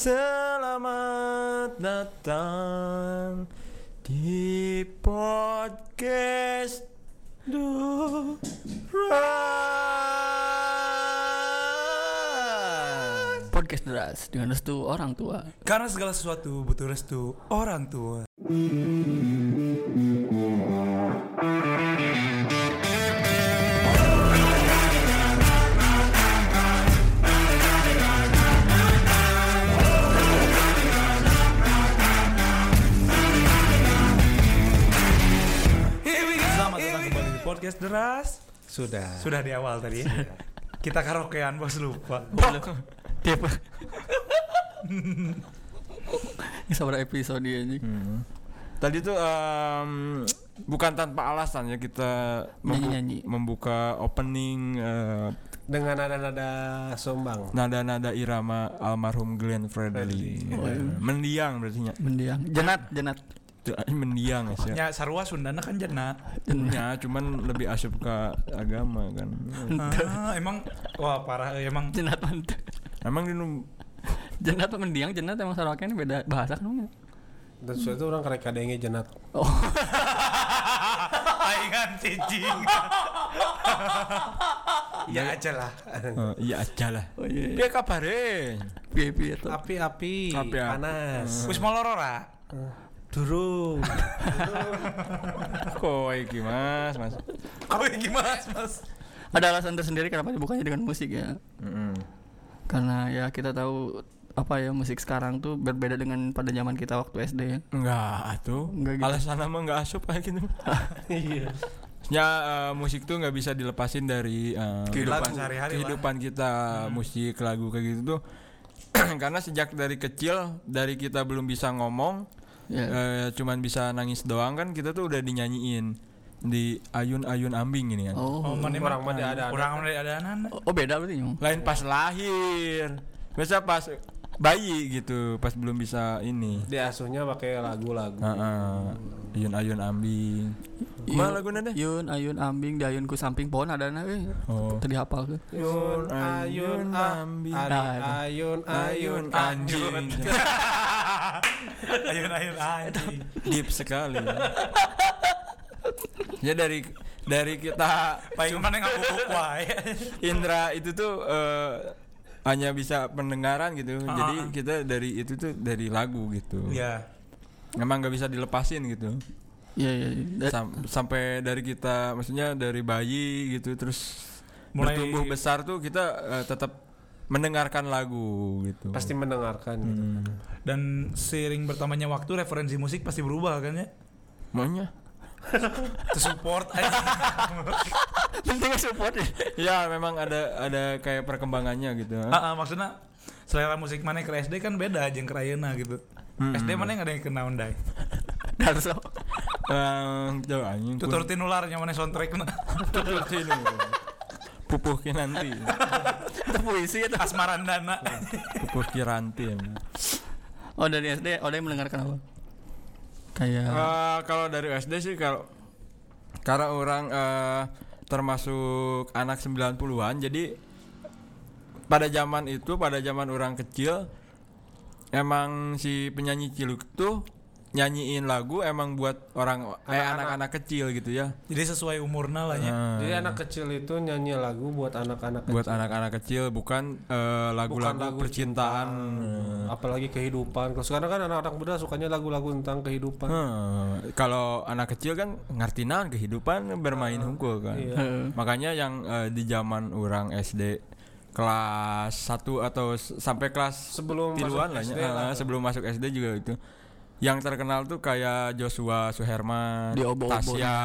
Selamat datang di podcast Duran. Podcast deras dengan restu orang tua. Karena segala sesuatu butuh restu orang tua. Podcast deras. Sudah. Sudah di awal tadi ya. Kita karaokean bos lupa. Tiap Ini sabar episode ini. Hmm. Tadi tuh em, bukan tanpa alasan ya kita membu- Nyanyi-nyanyi. membuka opening eh, Dengan nada-nada sombang. nada-nada irama almarhum Glenn Fredly. Oh, iya. Mendiang berarti. Mendiang. Jenat, jenat. Tuh, ini mendiang ya. Sia. Ya sarua Sundana kan jenat. Jenat. Ya, cuman lebih asup ke agama kan. Ah, emang wah parah eh, emang Jenat mantep. Emang di Jenat tuh mendiang, jenat emang Sarawaknya ini beda bahasa kan? Dan sesuatu orang karek kadenge jenat. Oh, Aingan cicing. ya aja lah. Eh, iya aja lah. oh iya. Piye kabare? Piye piye tuh. Api-api, Api-api. panas. Wis molor ora? Durung. Kok iki Mas, Mas. Kowe gimana, Mas? Ada alasan tersendiri kenapa dibukanya dengan musik ya? Mm-mm. Karena ya kita tahu apa ya musik sekarang tuh berbeda dengan pada zaman kita waktu SD ya. Enggak tuh. Enggak gitu. Alasan mah enggak asup kayak gitu. Iya. Ya eh, musik tuh nggak bisa dilepasin dari eh, Kehidupan sehari-hari lah. kehidupan kita musik lagu kayak gitu tuh karena sejak dari kecil dari kita belum bisa ngomong Ya. eh, cuman bisa nangis doang kan kita tuh udah dinyanyiin di ayun-ayun ambing ini kan Oh. Oh, mana Orang mah ada Kurang ada ada anak. Oh, beda berarti lain pas lahir biasa pas bayi gitu pas belum bisa ini Diasuhnya pakai lagu-lagu. Heeh. ayun-ayun ambing Mana lagu nada? Yun, ayun, ambing, di ayunku samping pohon ada na eh. Oh. Tadi hafal ke? Ayun, ayun, ambing. Nah, ayun, ayun, anjing Ayun ayun anjing. deep sekali ya dari dari kita Paling mana ngabubuk wae. Indra itu tuh eh, hanya bisa pendengaran gitu Ah, jadi ah. kita dari itu tuh dari lagu gitu Iya. emang nggak bisa dilepasin gitu Iya, iya. iya. Da- Sam- sampai dari kita maksudnya dari bayi gitu terus Mulai- bertumbuh besar tuh kita eh, tetap mendengarkan lagu gitu Pasti mendengarkan. gitu. Hmm. Dan seiring bertambahnya waktu referensi musik pasti berubah kan ya? maunya support aja. Penting support ya. ya memang ada ada kayak perkembangannya gitu Ah, ah, maksudnya selera musik mana ke SD kan beda aja ke Rayana gitu. Hmm. SD mana yang ada yang kena undai. Darso. Eh, jauh anjing Tutur tinularnya mana soundtrack na. tutur sini pupuh nanti Itu puisi itu. Asmarandana. pupuh kiranti emang. Oh, dari SD, oh, dia mendengarkan apa? Kayak Eh, kalau dari SD sih kalau karena orang eh, termasuk anak 90-an jadi pada zaman itu pada zaman orang kecil emang si penyanyi ciluk tuh nyanyiin lagu emang buat orang eh Anak-anak. anak-anak kecil gitu ya. Jadi sesuai umurnya lah ya. Nah, Jadi anak kecil itu nyanyi lagu buat anak-anak kecil. buat anak-anak kecil bukan eh, lagu-lagu lagu percintaan. Apalagi kehidupan. Kalau sekarang kan anak-anak muda sukanya lagu-lagu tentang kehidupan. Hmm, kalau anak kecil kan ngerti naon kehidupan bermain hungkul kan. Iya. Makanya yang eh, di zaman orang SD kelas 1 atau sampai kelas Sebelum tiluan lah ya, SD lah. eh, sebelum masuk SD juga itu. Yang terkenal tuh kayak Joshua Suherman, Diobo-obo. Tasya,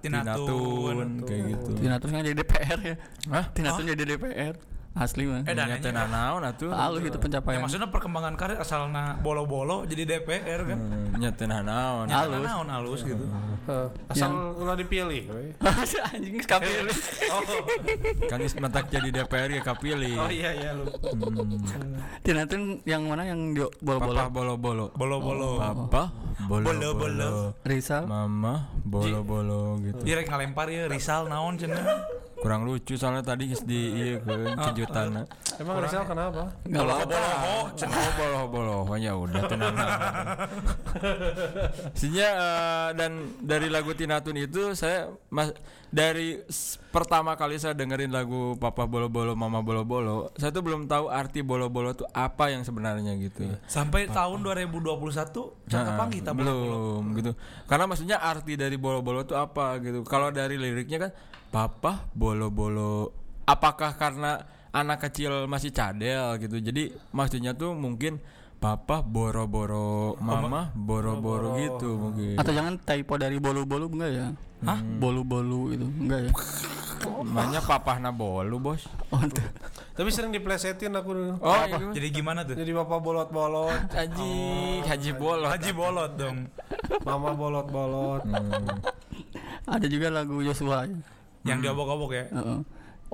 Tina Tina Tun. Tun, kayak gitu. Tina Tun kan jadi DPR ya. Hah? Tina Tun jadi DPR. Asli mah. Eh, dan Ternyata naon atuh. Halus itu Ya, pencapaian. maksudnya perkembangan karir asalnya bolo-bolo jadi DPR kan. Hmm, Nyata naon. Nyata halus. naon halus gitu. Heh, asal ulah dipilih. anjing kapil. Oh. Kan mentak jadi DPR ya kapilih. Oh iya iya lu. Hmm. Tina Tun yang mana yang di Papa bola-bola? bolo-bolo. Bolo-bolo. Papa Bolo-bolo. bolo-bolo. Rizal. Mama bolo-bolo gitu. Dia rek ngalempar ya Rizal naon cenah. Kurang lucu soalnya tadi di iya ke kejutan. Emang Rizal kenapa? Enggak apa-apa. oh boloh boloh ya udah tenang Sinya eh, dan dari lagu Tinatun itu saya mas dari pertama kali saya dengerin lagu Papa Bolo Bolo Mama Bolo Bolo saya tuh belum tahu arti bolo bolo tuh apa yang sebenarnya gitu. Sampai tahun 2021 jangan Nah, panggil kita belum gitu. Karena maksudnya arti dari bolo bolo tuh apa gitu. Kalau dari liriknya kan papa bolo bolo apakah karena anak kecil masih cadel gitu? Jadi maksudnya tuh mungkin papa boro boro mama boro boro gitu mungkin Atau jangan typo dari bolu-bolu enggak ya? Hah? Bolu-bolu itu enggak ya? namanya papahna bolu bos Oh. Tapi sering diplesetin aku dulu. oh iya? Jadi gimana tuh? Jadi bapak bolot-bolot, haji haji bolot Haji bolot dong. mama bolot-bolot. Hmm. Ada juga lagu Joshua ya. Yang diobok-obok ya. Heeh.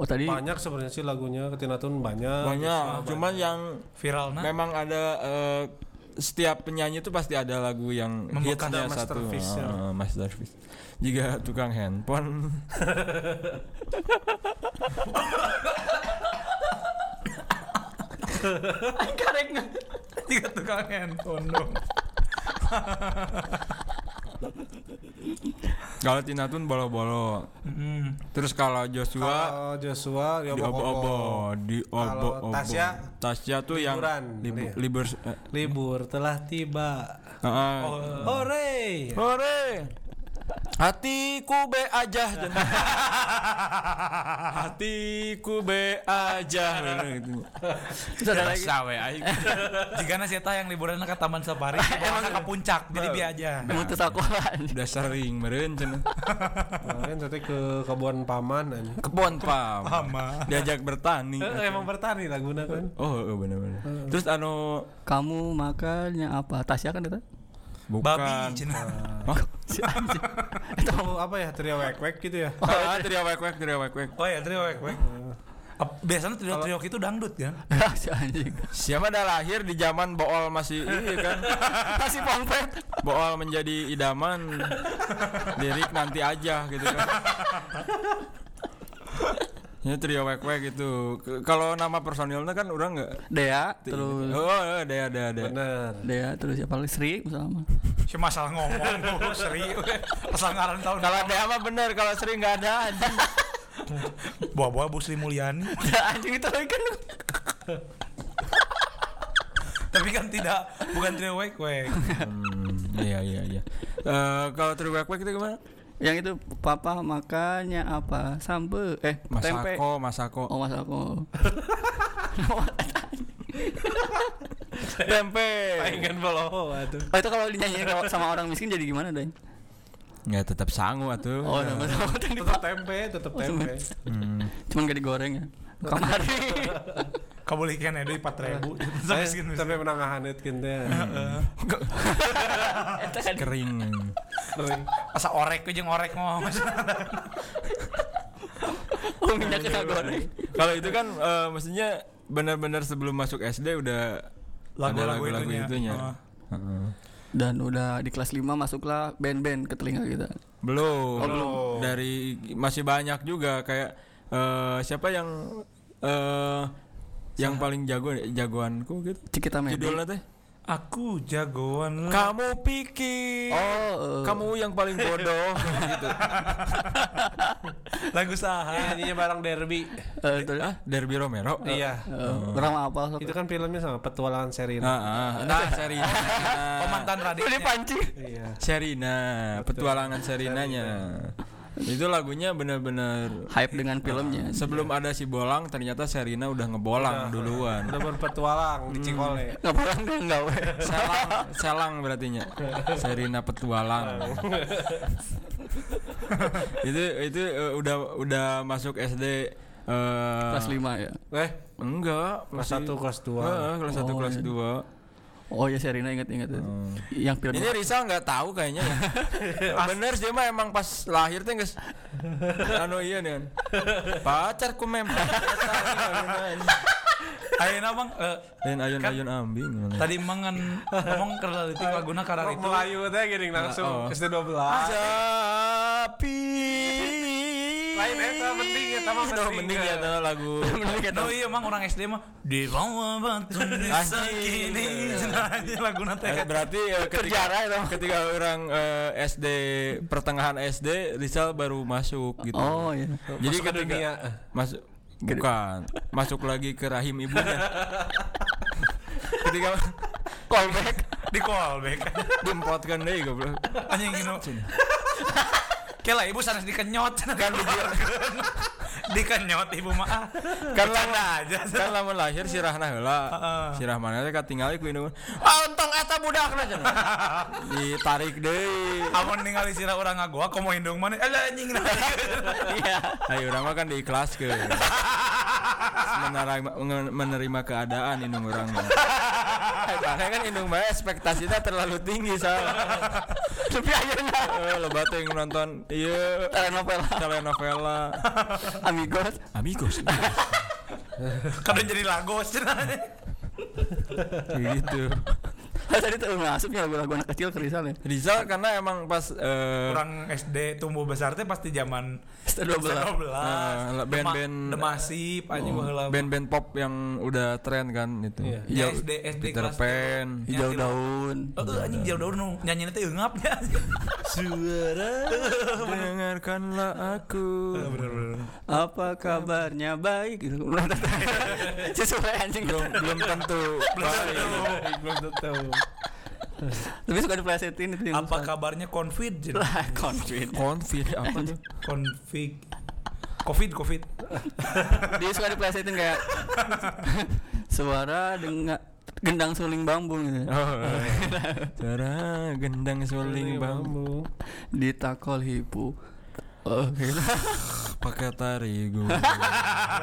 Oh tadi Banyak sebenarnya sih lagunya Ketinatun banyak. banyak cuman yang Viral nah. memang ada eh, setiap penyanyi itu pasti ada lagu yang hitsnya ada satu masterpiece ya. Masterpiece juga tukang handphone Tiga tukang handphone dong. kalau Tinatun bolo-bolo Mm. terus kalau Joshua Kalau Joshua di obo-obo di obo-obo Tasya, Tasya tuh yang liburan, libu- iya. libur eh, Libur telah tiba. ah, Hore. Hore. Hatiku be aja. Hatiku be aja gitu. terus ada lagi Sawe aing. Jika nasi eta yang liburan ke Taman Safari, emang ke puncak, jadi bi aja. mutus akuan. Udah sering meureun cenah. Kemarin tadi ke kebun paman anjing. Kebon pam. Lama. Diajak bertani. Eh, emang bertani laguna kan. Oh, oh bener-bener. Terus anu Kamu makannya apa? Tasya kan itu? Bukan Babi anjing. Itu apa ya trio wek wek gitu ya. Ah, trio wek-wek, trio wek-wek. Oh ya trio wek wek. Ap- Biasanya trio-trio itu dangdut kan? si anjing. Siapa dah lahir di zaman Bool masih iya kan? Masih pongpet. Bool menjadi idaman. Lirik nanti aja gitu kan. Ini trio wek-wek gitu. K- Kalau nama personilnya kan orang nggak Dea terus Oh, ada ada ada. Bener. Dea terus siapa lagi Sri sama. Si masalah ngomong lu seri we. asal ngaran tahun Kalau ada mah bener, kalau sering nggak ada anjing. bawa-bawa Bu Sri Mulyani anjing itu lagi kan. tapi kan tidak bukan trio wek wek Hmm, iya iya iya. Eh, kalau trio wek-wek itu gimana? Yang itu papa makannya apa? Sambe eh tempe. Masako, Masako. Oh mas aku. Tempe. Pengen bolo aduh. Oh itu kalau dinyanyiin kalau sama orang miskin jadi gimana dong? Ya tetap sangu atuh. Oh sama Tetap tempe, tetap tempe. Hmm. Cuman gak digoreng ya. Kamari. kamu lihat ya empat ribu Saya miskin miskin sampai menangahan itu gitu ya. Kering. Kering. asa orek aja orek ngomong Oh minyak kena goreng. Kalau itu kan eh, maksudnya benar-benar sebelum masuk SD udah Lagu-lagu lagu-lagu itunya. itunya. Oh. Heeh. Dan udah di kelas 5 masuklah band-band ke telinga kita. Belum. Oh, belum. Dari masih banyak juga kayak eh, siapa yang eh yang paling jago jagoanku gitu. Cikita Medi. Judulnya teh aku jagoan lah Kamu pikir Oh, eh, kamu yang paling bodoh gitu. lagu saha Nyanyinya bareng Derby. eh, itu, Ah, Derby Romero. Iya. eh, orang apa? Itu kan filmnya sama petualangan Serina. Ah, ah. Nah, Serina. oh mantan Ini Raditya pancing. Iya. Serina, petualangan Serinanya. Itu lagunya benar-benar Hype dengan filmnya. sebelum ada si Bolang ternyata Serina udah ngebolang duluan. Udah berpetualang di Cikole. Nggak pulang deh nggak weh. Selang, selang berartinya. Serina petualang. itu itu eh, udah udah masuk SD eh Kelas 5 ya. Eh, Enggak, kelas masih- 1 kelas 2. Heeh, kelas 1 Oh, kelas iya. 2. Oh ya Serina inget-inget itu. Yang film Ini Rizal nggak tahu kayaknya ya. Bener sih mah emang pas lahir teh guys. anu iya nih. Pacarku mem. Ayeuna bang eh, Dan ayun-ayun ambing. tadi mangan ngomong itu laguna karena Rock itu Melayu teh gini langsung Oh. SD 12. Sepi lain eta mending eta mah Aduh, mending ya tuh lagu No iya emang orang SD mah di bawah batu desa Anjing. kini aja lagu nanti Eh, berarti eh, ketika ketika orang eh, SD pertengahan SD Rizal baru masuk gitu. Oh iya. Jadi Masuk ke ketika dunia. masuk bukan masuk lagi ke rahim ibunya. ketika Callback. di call back diempotkan deh goblok. anjing Kela ibu sanes dikenyot kan dikenyot ibu mah ah Kan bercanda aja kan lamun lahir sirahna heula. Heeh. Sirah mana teh katinggali ku indung. Ah entong eta budakna cenah. Ditarik deui. amun ningali sira orang ngagoa komo hindung mana eh anjing Iya. Ayo urang mah kan diikhlaskeun. menerima menerima keadaan indung orang mah. Karena kan indung mah ekspektasinya terlalu tinggi soalnya. Tapi akhirnya Eh, Loba teh yang nonton iya. Telenovela. Telenovela. Amigos. Amigos. Kadang jadi lagos. Gitu. Tadi tuh masuknya lagu-lagu anak kecil ke Rizal ya. Rizal karena emang pas eh, orang SD tumbuh besar teh pasti zaman Setelah 12. 12 Ah, band-band- demasif anjing baheula band-band pop yang udah tren kan itu. Iya. Ya, Hijau- SD SD Peter kelas Pan. Hijau daun. Heeh anjing jauh daun nu nyanyinya teh eungapnya. Suara dengarkanlah aku. Apa kabarnya baik. Sesuai anjing belum belum tentu. belum tentu Tapi suka diplesetin itu Apa kabarnya Covid? Confid. Konfid apa tuh? Config Covid Covid. Dia suka diplesetin kayak suara dengan gendang suling bambu gitu. Oh, Suara gendang suling bambu Ditakol hipu. Oh, gitu. pakai tarigu.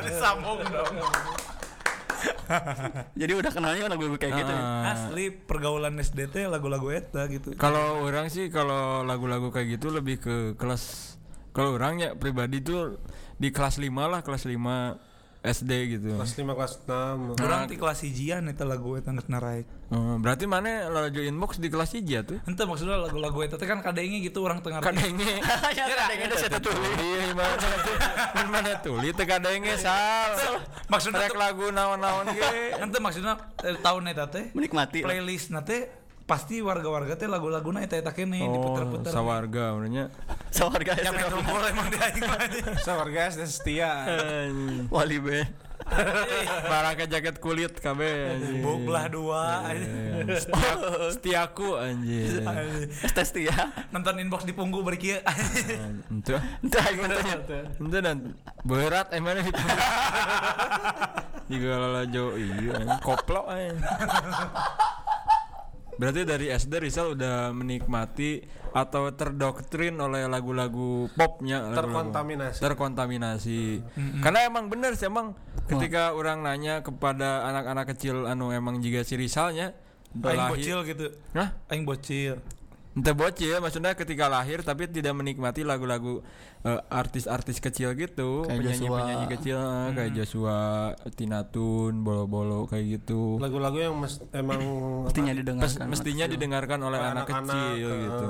Disambung dong. Jadi udah kenalnya lagu-lagu kayak gitu. ya. Ah. Asli pergaulan SD teh lagu-lagu eta gitu. Kalau orang sih kalau lagu-lagu kayak gitu lebih ke kelas kalau orangnya pribadi tuh di kelas 5 lah, kelas 5 SD gitu. kelas 5 kelas 6 Orang di kelas hijian eta lagu eta geus naraik. Oh, berarti mana laju inbox di kelas hiji tuh? Ente maksudnya lagu-lagu eta teh kan kadenge gitu orang tengah Kadenge. Ya, kadang itu saya tuh. Iya? Mana tuh? Li teh kadenge sal. Maksudnya Rek lagu naon-naon ge. Ente maksudnya eh, tahun eta teh Menikmati. playlist nate pasti warga-warga teh lagu-laguna eta eta kene Oh, diputer-puter. sawarga sebenarnya. Sawarga Ya metropol emang dia aing mah. saya warga SD setia Wali be. Barangke jaket kulit kabeh. anjing. Buk belah dua. Iya. Setia- Setiaku anjir. Tes ya. Nonton inbox di punggu bari kieu. Itu tanya. itu dan berat emang itu. Juga lalajo iya koplo anjing. Berarti dari SD Rizal udah menikmati atau terdoktrin oleh lagu-lagu popnya Terkontaminasi. terkontaminasi karena emang bener sih emang ketika orang nanya kepada anak-anak kecil anu emang jika si Rizalnya Aing bocil gitu. Hah? Aing bocil. Ente bocil maksudnya ketika lahir tapi tidak menikmati lagu-lagu eh, artis-artis kecil gitu, Kayak penyanyi-penyanyi kecil eh, kayak Joshua, Tina Tun, bolo-bolo kayak gitu. lagu-lagu yang mes- emang Mestinya didengarkan. mestinya didengarkan oleh anak, anak-anak, kecil eh, gitu.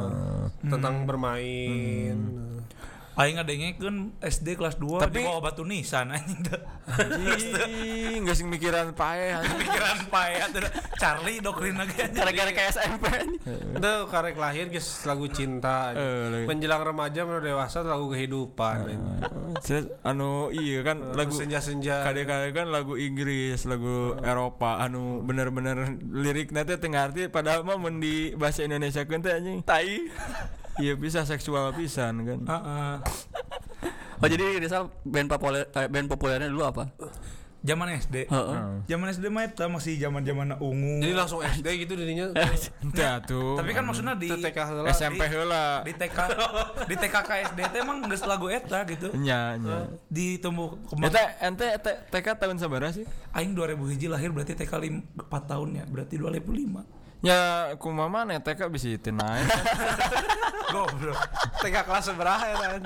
tentang bermain Aing ngadengekeun SD kelas 2 Tapi- di bawah batu nisan anjing. Anjing, nggak sih mikiran pae. Pikiran pae Charlie doktrin lagi. Gara-gara kayak SMP. itu karek lahir guys lagu cinta Eh, menjelang remaja menuju dewasa lagu kehidupan Terus, anu iya kan lagu senja-senja kadang-kadang kan lagu Inggris, lagu Eropa, anu bener-bener lirik nanti tengah arti padahal mah mun di bahasa Indonesia kan teh anjing. Tai. Iya bisa seksual pisan kan. Heeh. Oh jadi Rizal band populer eh, band populernya dulu apa? Zaman SD. Heeh. Zaman SD mah eta masih zaman-zaman ungu. jadi langsung SD gitu dirinya Ente atuh. Tapi kan maksudnya di itu TK heula. SMP heula. di TK di TK KSD teh emang geus lagu eta gitu. Nya nya. Ditumbuh kembang. Eta ente ente TK tahun sabaraha sih? Aing 2000 hiji lahir berarti TK 4 tahun ya, berarti 2005. Ya kumaha mana TK bisa itu naik. Goblok. TK kelas seberapa ya kan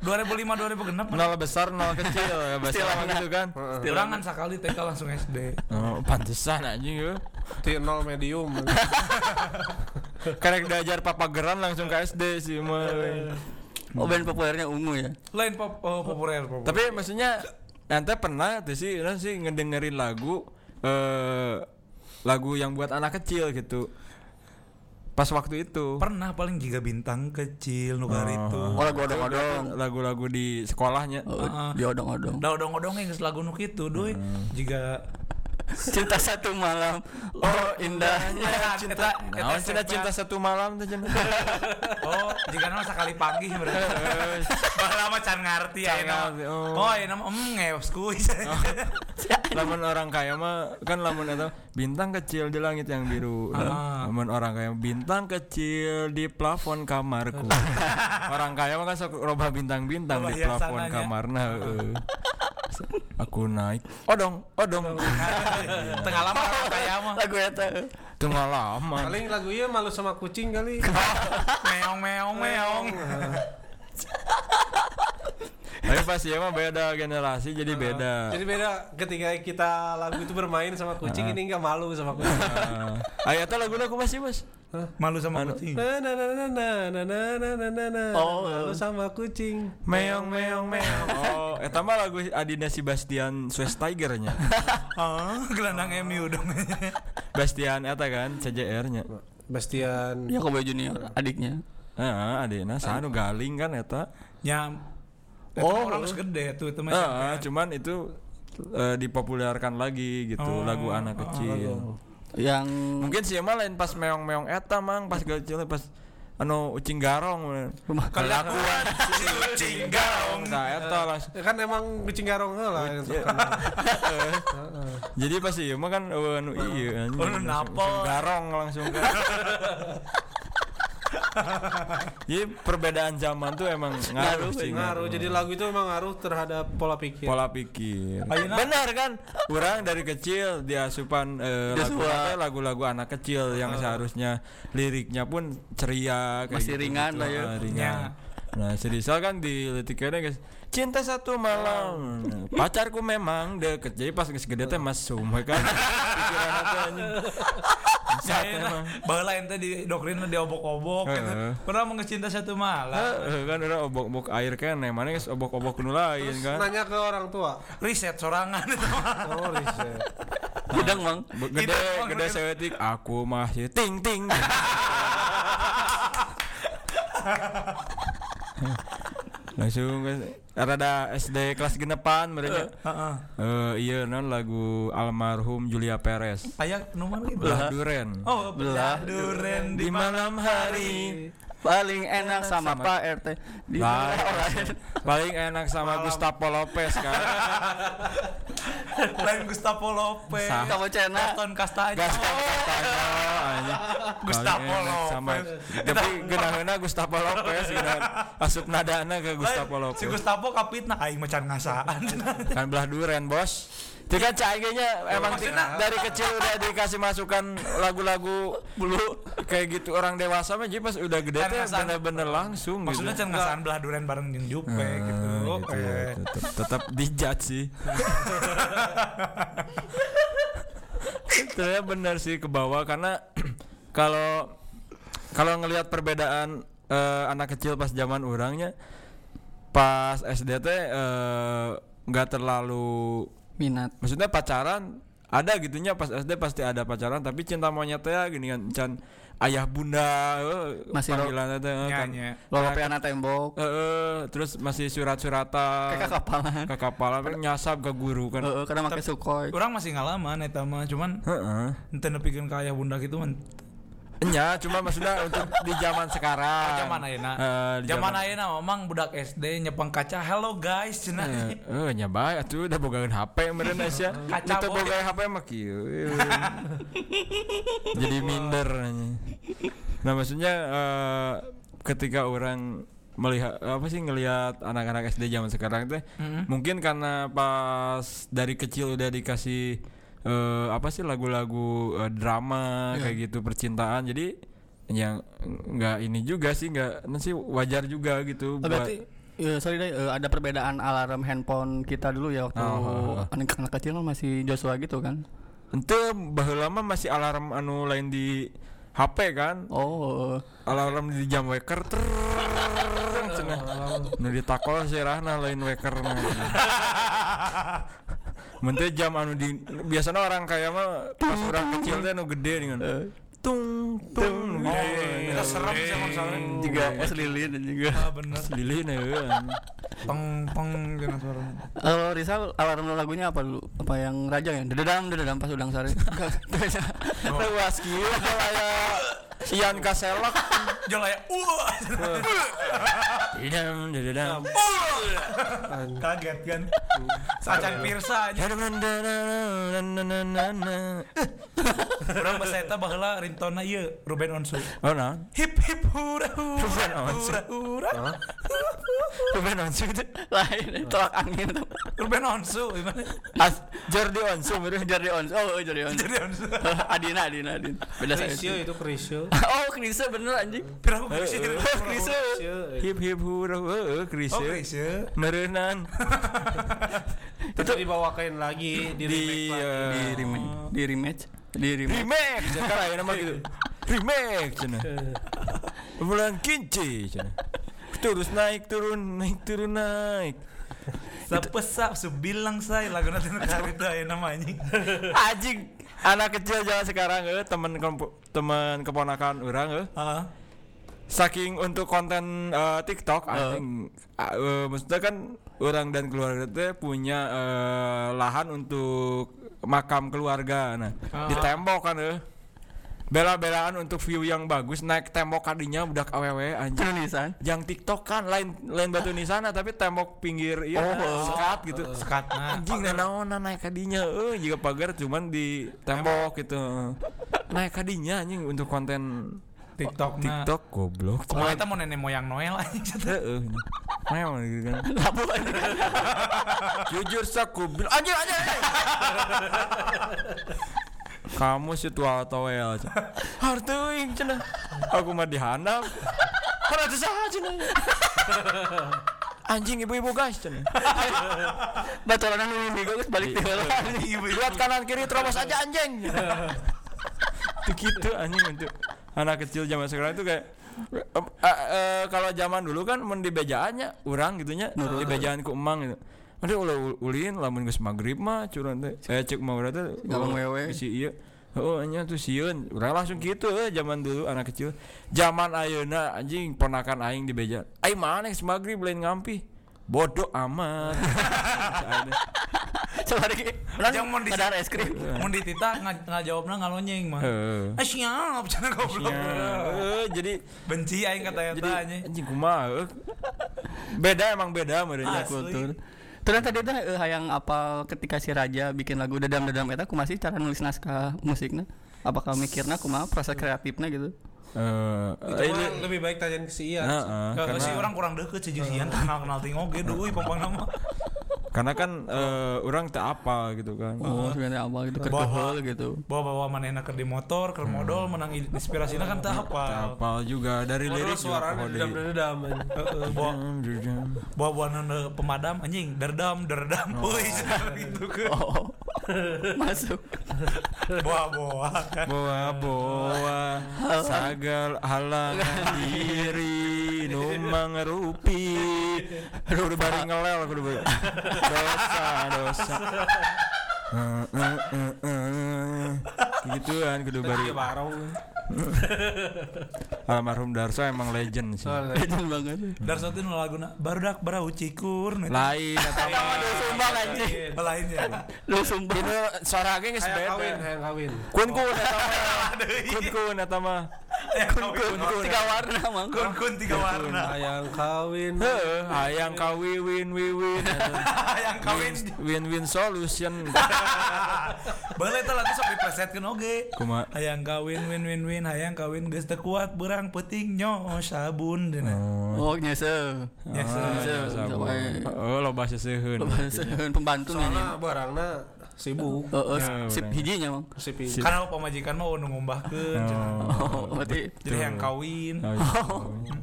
2005 2006 mana? nol besar nol kecil ya lama gitu kan. Ulangan sekali TK langsung SD. Oh, pantesan anjing ya. T nol medium Karek diajar papageran langsung ke SD sih mah. Oh band populernya ungu ya. Lain pop oh, populer populer. Tapi maksudnya ente pernah tuh sih sih ngedengerin lagu eh lagu yang buat anak kecil gitu. Pas waktu itu. pernah paling juga bintang kecil nugar itu. Oh lagu odong-odong. Lagu-lagu di sekolahnya. Oh, Heeh. di odong-odong. Da odong-odongnya geus lagu nu kitu doi. Jika Cinta satu malam. Oh indahnya. cinta Nah, cinta cinta satu malam tuh. Oh, jika nama sekali pagi berarti. Mah can ngarti ya oh. Oh, ya nama em ngeos kuis. lamun orang kaya mah kan lamun itu bintang kecil di langit yang biru. Ah. Lamun orang kaya bintang kecil di plafon kamarku. orang kaya mah kan sok robah bintang-bintang di plafon kamarna. heeh. Aku naik. Odong, odong. Tengah lama orang kaya mah. Lagu eta. Tengah lama. Paling lagu iya malu sama kucing kali. Meong meong meong. Tapi pas ya mah beda generasi jadi beda. Jadi beda ketika kita lagu itu bermain sama kucing ini nggak malu sama kucing. Uh, ayatnya lagu lagu masih mas. Malu sama Anu. kucing. Na na na na na na na na na na. Oh. malu sama kucing. Meong meong meong. Oh, eta mah lagu Adina Sebastian Schweinsteiger-nya. Ah, gelandang MU dong. Bastian eta kan CJR-nya. Bastian. Yakobo Junior adiknya. Heeh, adina sanu galing kan eta. Ya. Oh. Oh, orang gede tuh itu mah. Heeh, cuman itu eh, dipopulerkan lagi gitu Oh, lagu anak kecil. Yang Mungkin sih mah lain pas meong-meong eta mang pas kecil pas anu ucing garong. Kelakuan si kucing garong. Nah, eta langsung Ya kan emang kucing garong lah. Jadi pas ieu mah kan eh, anu iya anjing. Oh, nu Langsung- napol. langsung garong langsung kan. Jadi perbedaan zaman tuh emang ngaruh sih Ngaruh. Jadi lagu itu emang ngaruh terhadap pola pikir. pola pikir. Benar kan? Orang dari kecil diasupan eh, lagu Diasupan. lagu-lagu anak kecil yang seharusnya liriknya pun ceria kayak Masih gitu, ringan lah ya. Ah, ringan. Nah, Serisal kan di litiknya guys. Cinta satu malam. Pacarku memang deket. Jadi pas geus gede teh mas sumpah kan. Pikiran teh anjing. Bangsat Ya, emang. Baheula ente di doktrin di obok-obok gitu. Heeh. Pernah mengecinta satu malam. Kan udah obok-obok air kan, mana geus obok-obok nu lain kan. Nanya ke orang tua. Riset sorangan itu mah. Oh, riset. Gudang mang. Gede, Gitu, gede gitu. sewetik aku masih ting ting. Langsung rada SD kelas genepan mereka. Heeh. Eh iya non lagu almarhum Julia Perez. Aya nu mana gitu? Belah duren. Oh, belah duren Di malam hari Paling enak sama, Pak RT. Di Lah, orang. paling enak sama Gustavo Lopez kan. lain Gustavo Lopez. Kamu cena. Gaston Castaño. Gaston. Gustavo Paling enak sama Lopez. tapi genaheuna Gustavo Lopez asup nadana ke Gustavo Lopez. Si Gustavo kapitna aing macan ngasaan. kan belah duren bos itu kan caigenya emang Maksudnya- dari kecil udah dikasih masukan lagu-lagu bulu kayak gitu orang dewasa mah jadi pas udah gede ngasaan- bener-bener langsung Maksudnya gitu. can ngasaan belah duren bareng jeung Jupe Ah, gitu. gitu, Oke. tetep, tetep dijudge sih Ternyata bener sih ke bawah karena kalau kalau ngelihat perbedaan eh, anak kecil pas zaman orangnya pas SD teh eh, nggak terlalu Minat. maksudnya pacaran ada gitunya pas SD pasti ada pacaran tapi cinta monyet ya gini kan can ayah bunda eh, Masih panggilannya teh eh, kan anak tembok. Eh, eh, terus masih surat-suratan Kayak kapalan. ke kapalan kan nyasap ke guru kan Heeh, karena pakai sukhoi. Orang masih ngalaman eta mah cuman Heeh. ente nepikeun ka aya bunda gitu mah. Enya, cuma maksudnya untuk di zaman sekarang. Oh, Zaman ayeuna. Eh, di Zaman ayeuna memang budak SD nyepeng kaca, "Hello guys." cenah. Eh, eh nya bae atuh udah bogaeun HP meureun Asia. Kaca Teu boy. boga HP mah kieu. Jadi minder. Nah, maksudnya eh, ketika orang melihat apa sih ngelihat anak-anak SD zaman sekarang teh Mm-mm. mungkin karena pas dari kecil udah dikasih eh, apa sih lagu-lagu eh, drama Iya. kayak gitu percintaan jadi yang nggak ini juga sih nggak sih wajar juga gitu Oh, buat berarti ya, sorry deh, eh, ada perbedaan alarm handphone kita dulu ya waktu Oh, oh, oh. anak-anak kecil kan masih Joshua gitu kan. ente baheula mah masih alarm anu lain di HP kan Oh. alarm di jam waker ter nu ditakol sirahna lain waker Menteri jam anu di biasanya orang kaya mah pas orang kecil teh nu gede dengan tung tung nu Oh, gede. kita serem sih emang soalnya. Juga es lilin dan juga. Ah, bener. Lilin ya. Peng peng jangan suara. Kalau Rizal alarm lagunya apa dulu? Apa yang raja ya? Dededam dededam pas udang sari. Luas kieu kayak Sian kaselak. Jolaya. Uh. Didam didam. Kaget kan. Sacan pirsa aja. Urang bahasa eta baheula ringtone ieu Ruben Onsu. Oh nah. Hip hip hura hura. Ruben Onsu. hura hura. Ruben Onsu itu. Lain tolak angin tuh. Ruben Onsu gimana? As Jordi Onsu bener. Jordi Ons. Oh, oh, Jordi Ons. Jadi Onsu. Adina, Adina, Adina. Beda saya. Krisyo itu Krisyo. Oh, Krise bener anjing. Pira aku Eh, eh. Krisyo. Hip hip hura heuh Chris. Oh Krisye. Meureunan. Itu dibawakan lagi di Di remake lagi. eh, Di rematch, di rematch, di rematch. remake sekarang ya nama gitu. Remake cenah. Bulan kinci cenah. Terus naik turun naik turun naik. Sapesap sebilang saya lagu nanti itu aya namanya. Anjing anak kecil zaman sekarang eh teman teman keponakan orang eh Heeh. Saking untuk konten eh, TikTok anjing ah, eh, maksudnya kan orang dan keluarga teh punya eh, lahan untuk makam keluarga. Nah di tembok kan eh. Bela-belaan untuk view yang bagus naik tembok kadinya budak awewe anjing. Tulisan. yang TikTok kan lain lain batu nisana tapi tembok pinggir iya Oh. sekat gitu. Sekatna. anjing nah naon naik kadinya eh jika pagar cuman di tembok gitu. Naik kadinya anjing untuk konten TikTok na. TikTok goblok Oh, kita mau nenek moyang Noel anjing. Heeh. Memang gitu kan. Labu anjing. Jujur saku bilang anjing anjing. Kamu si tua toel. Harteuing cenah. Aku mah dihandap. Karena itu saha cenah. Anjing ibu-ibu guys cenah. Baturan anu minggu geus balik teh heula. Lihat kanan kiri terobos aja anjing. Itu gitu anjing untuk anak kecil zaman sekarang itu kayak eh, eh, eh, kalau zaman dulu kan mun di bejaannya urang gitunya di bejaan ku emang gitu. Ada ulah ulin lamun geus magrib mah curan teh. Saya cek mah urang teh Galang oh, wewe. Si ieu. Oh nya tuh sieun. Urang langsung gitu eh zaman dulu anak kecil. Zaman ayeuna anjing ponakan aing di beja. Aing mana geus magrib lain ngampi. Bodoh amat. Coba lagi. Jangan mau di es krim. Mun ditita nga- ngajawabna ngalonyeng mah. Heeh. Ah siap cenah goblok. Ya, eh, jadi Benci aing kata eta jadi anjing. kumaha eh. beda emang beda mereka Asli. Kultur. Terus tadi teh eh, hayang apa ketika si raja bikin lagu dedam-dedam eta kumaha sih cara nulis naskah musiknya? Apakah mikirna kumaha proses kreatifnya gitu? eh Itu ini mah lebih baik tanya ke si Ian. Heeh, Karena karena si orang kurang deket si Jusian kenal kenal tinggal ge deui popang nama. Karena kan eh, orang tak apa gitu kan Oh, sebenarnya apa gitu Bawa- gitu. Bawa bawa manehna keur di motor, keur modal menang inspirasina kan tak hafal. apa juga dari lirik. Heeh, bawa bawa bawa pemadam anjing derdam derdam euy gitu kan. Oh. Masuk. Bawa bawa kan. bawa bawa sagal halangan diri numang rupi kudu bari ngelel kudu bari dosa dosa eh, eh. gituan kudu bari barong. almarhum Darso emang legend sih Legend banget. Dar satu nu laguna barudak barau cikur. lain eta mah Aduh, sumpah anjing. Lainnya. Lu sumpah. Dinu suara ge geus Hayang kawin, beda hayang kawin. kun kun eta mah kun kun eta mah Kun kun Tiga warna mang. kun kun tiga warna. Hayang kawin. Heuh, hayang kawiwin wiwin Yang kawin. win win solution Boleh itu lagu sok dipresetkeun oge. Hayang kawin win win win hayang kawin geus teu kuat berang peuting nyo sabun dina. Oh, nyese. Nyese. Sampai Oh, lo bahasa seuheun. pembantu nih. Soalnya barangna sibuk. Heeh, Ya, sip hijinya mang. Sipi. Karena pamajikan mah nu ngumbahkeun cenah. Oh, berarti Jadi hayang kawin.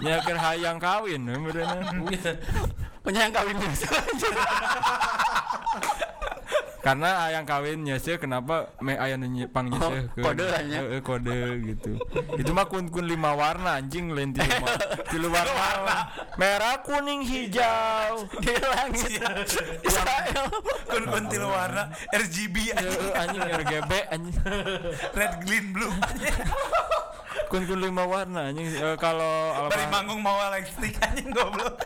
Ya keur hayang kawin beureunan. penyayang kawin biasa. karena ayang kawinnya sih kenapa me ayang nyepang Oh, kode lah nya. kode gitu. Itu mah kun kun lima warna anjing lain tilu ma- tilu warna. merah kuning hijau. Di langit. Israel kun kun tilu warna RGB anjing. Anjing RGB anjing. Red green blue. Kun kun lima warna anjing. Kalau dari manggung mau elektrik anjing goblok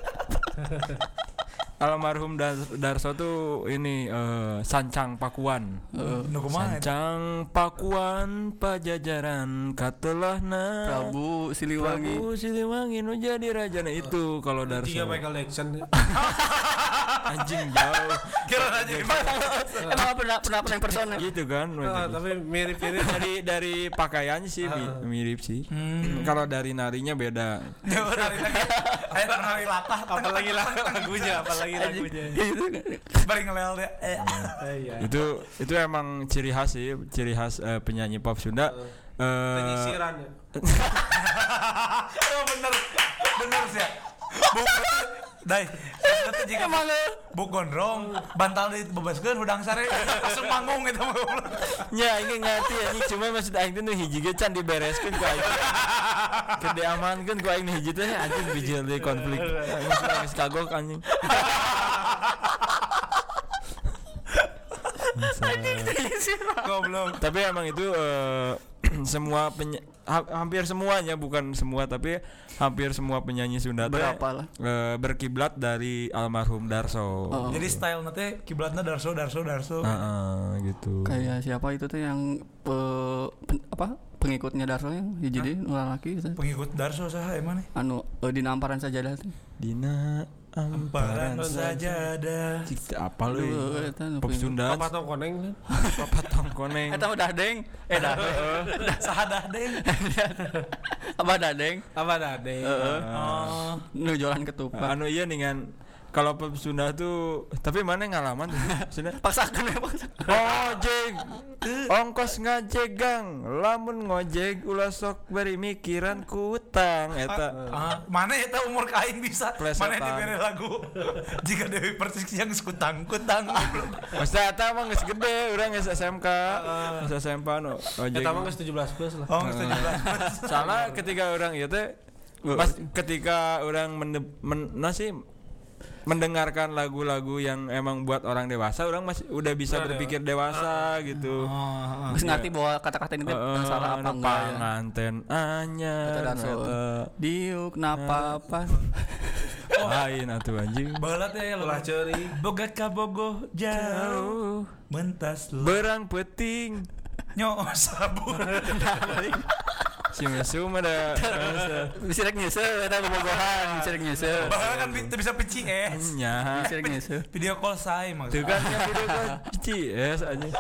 almarhum Dar- Darso tuh ini eh, sancang pakuan. Eta? sancang pakuan pajajaran katelahna Prabu Siliwangi. Prabu Siliwangi nu jadi raja. Nah itu kalau Darso. Tiga Michael Jackson. anjing jauh. Kira aja emang pernah pernah pernah persona gitu kan Ah, tapi mirip-mirip. dari dari pakaiannya sih mi- mirip sih. Kalau dari narinya beda. Ayo nari latah apalagi lagunya, apalagi lagunya. bari ngelel deh eh Iya. itu itu emang ciri khas sih ciri khas eh, penyanyi pop Sunda. Eh Penyisiran ya. oh bener bener sih ya? Dai jika emang bu gondrong bantal di bebaskeun hudang sare langsung manggung gitu Ya ini ngerti anjing cuma maksud aing nu hiji ge can dibereskeun ku aing. Keur diamankeun ku aing hiji teh anjing bijil deui konflik. Geus kagok anjing. goblok Tapi emang itu eh, semua peny- ha- hampir semuanya bukan semua tapi hampir semua penyanyi Sunda teh Berapa lah? eh, berkiblat dari almarhum Darso. Oh. jadi style nanti kiblatnya darso darso darso Heeh, gitu. kayak siapa itu tuh yang eh, pen- apa pengikutnya Darso yang jadi ulah laki gitu. pengikut darso sah emang nih anu eh, di namparan saja dah tuh Dina Amparan amparan saja. sajadah Cik, apa lu? Nu Pop. Sunda. Papa tong koneng kan. Papa tongkoneng. Eta udah deng eh dah sahadah deh apa dah deng Apa dade? Heeh. oh nu jualan ketupat anu iya dengan kalau pop Sunda tuh tapi mana ngalaman tuh? Sunda? Paksakan ya paksa ngojek. Ongkos ngajek gang. Lamun ngojek ulah sok beri mikiran kutang eta. Ah, mana ya tahu umur kain bisa? Plesetan. mana yang diberi lagu? Jika Dewi Persik yang sekutang kutang. Maksudnya eta mah geus gede urang geus SMK geus SMK nu ojek Kita mah geus 17 plus lah. oh setuju salah ketika orang itu teh pas ketika orang mende, men, nah sih mendengarkan lagu-lagu yang emang buat orang dewasa orang masih udah bisa berpikir dewasa. gitu. Oh Terus ngerti bahwa kata-kata ini Heeh, salah apa enggak ya? panganten anyar diuk napa apa? Lain atuh anjing. Balat ya lo Ulah ceuri. boga ka bogo jauh. Mentas berang peting. Nyo sabun si mesu mah da bisa rek nyesel eta bobogohan bisa rek nyesel. Bahkan kan bi- bisa peci es nya bisa rek nyesel. video call say tuh maksudnya kan video call cici es anjing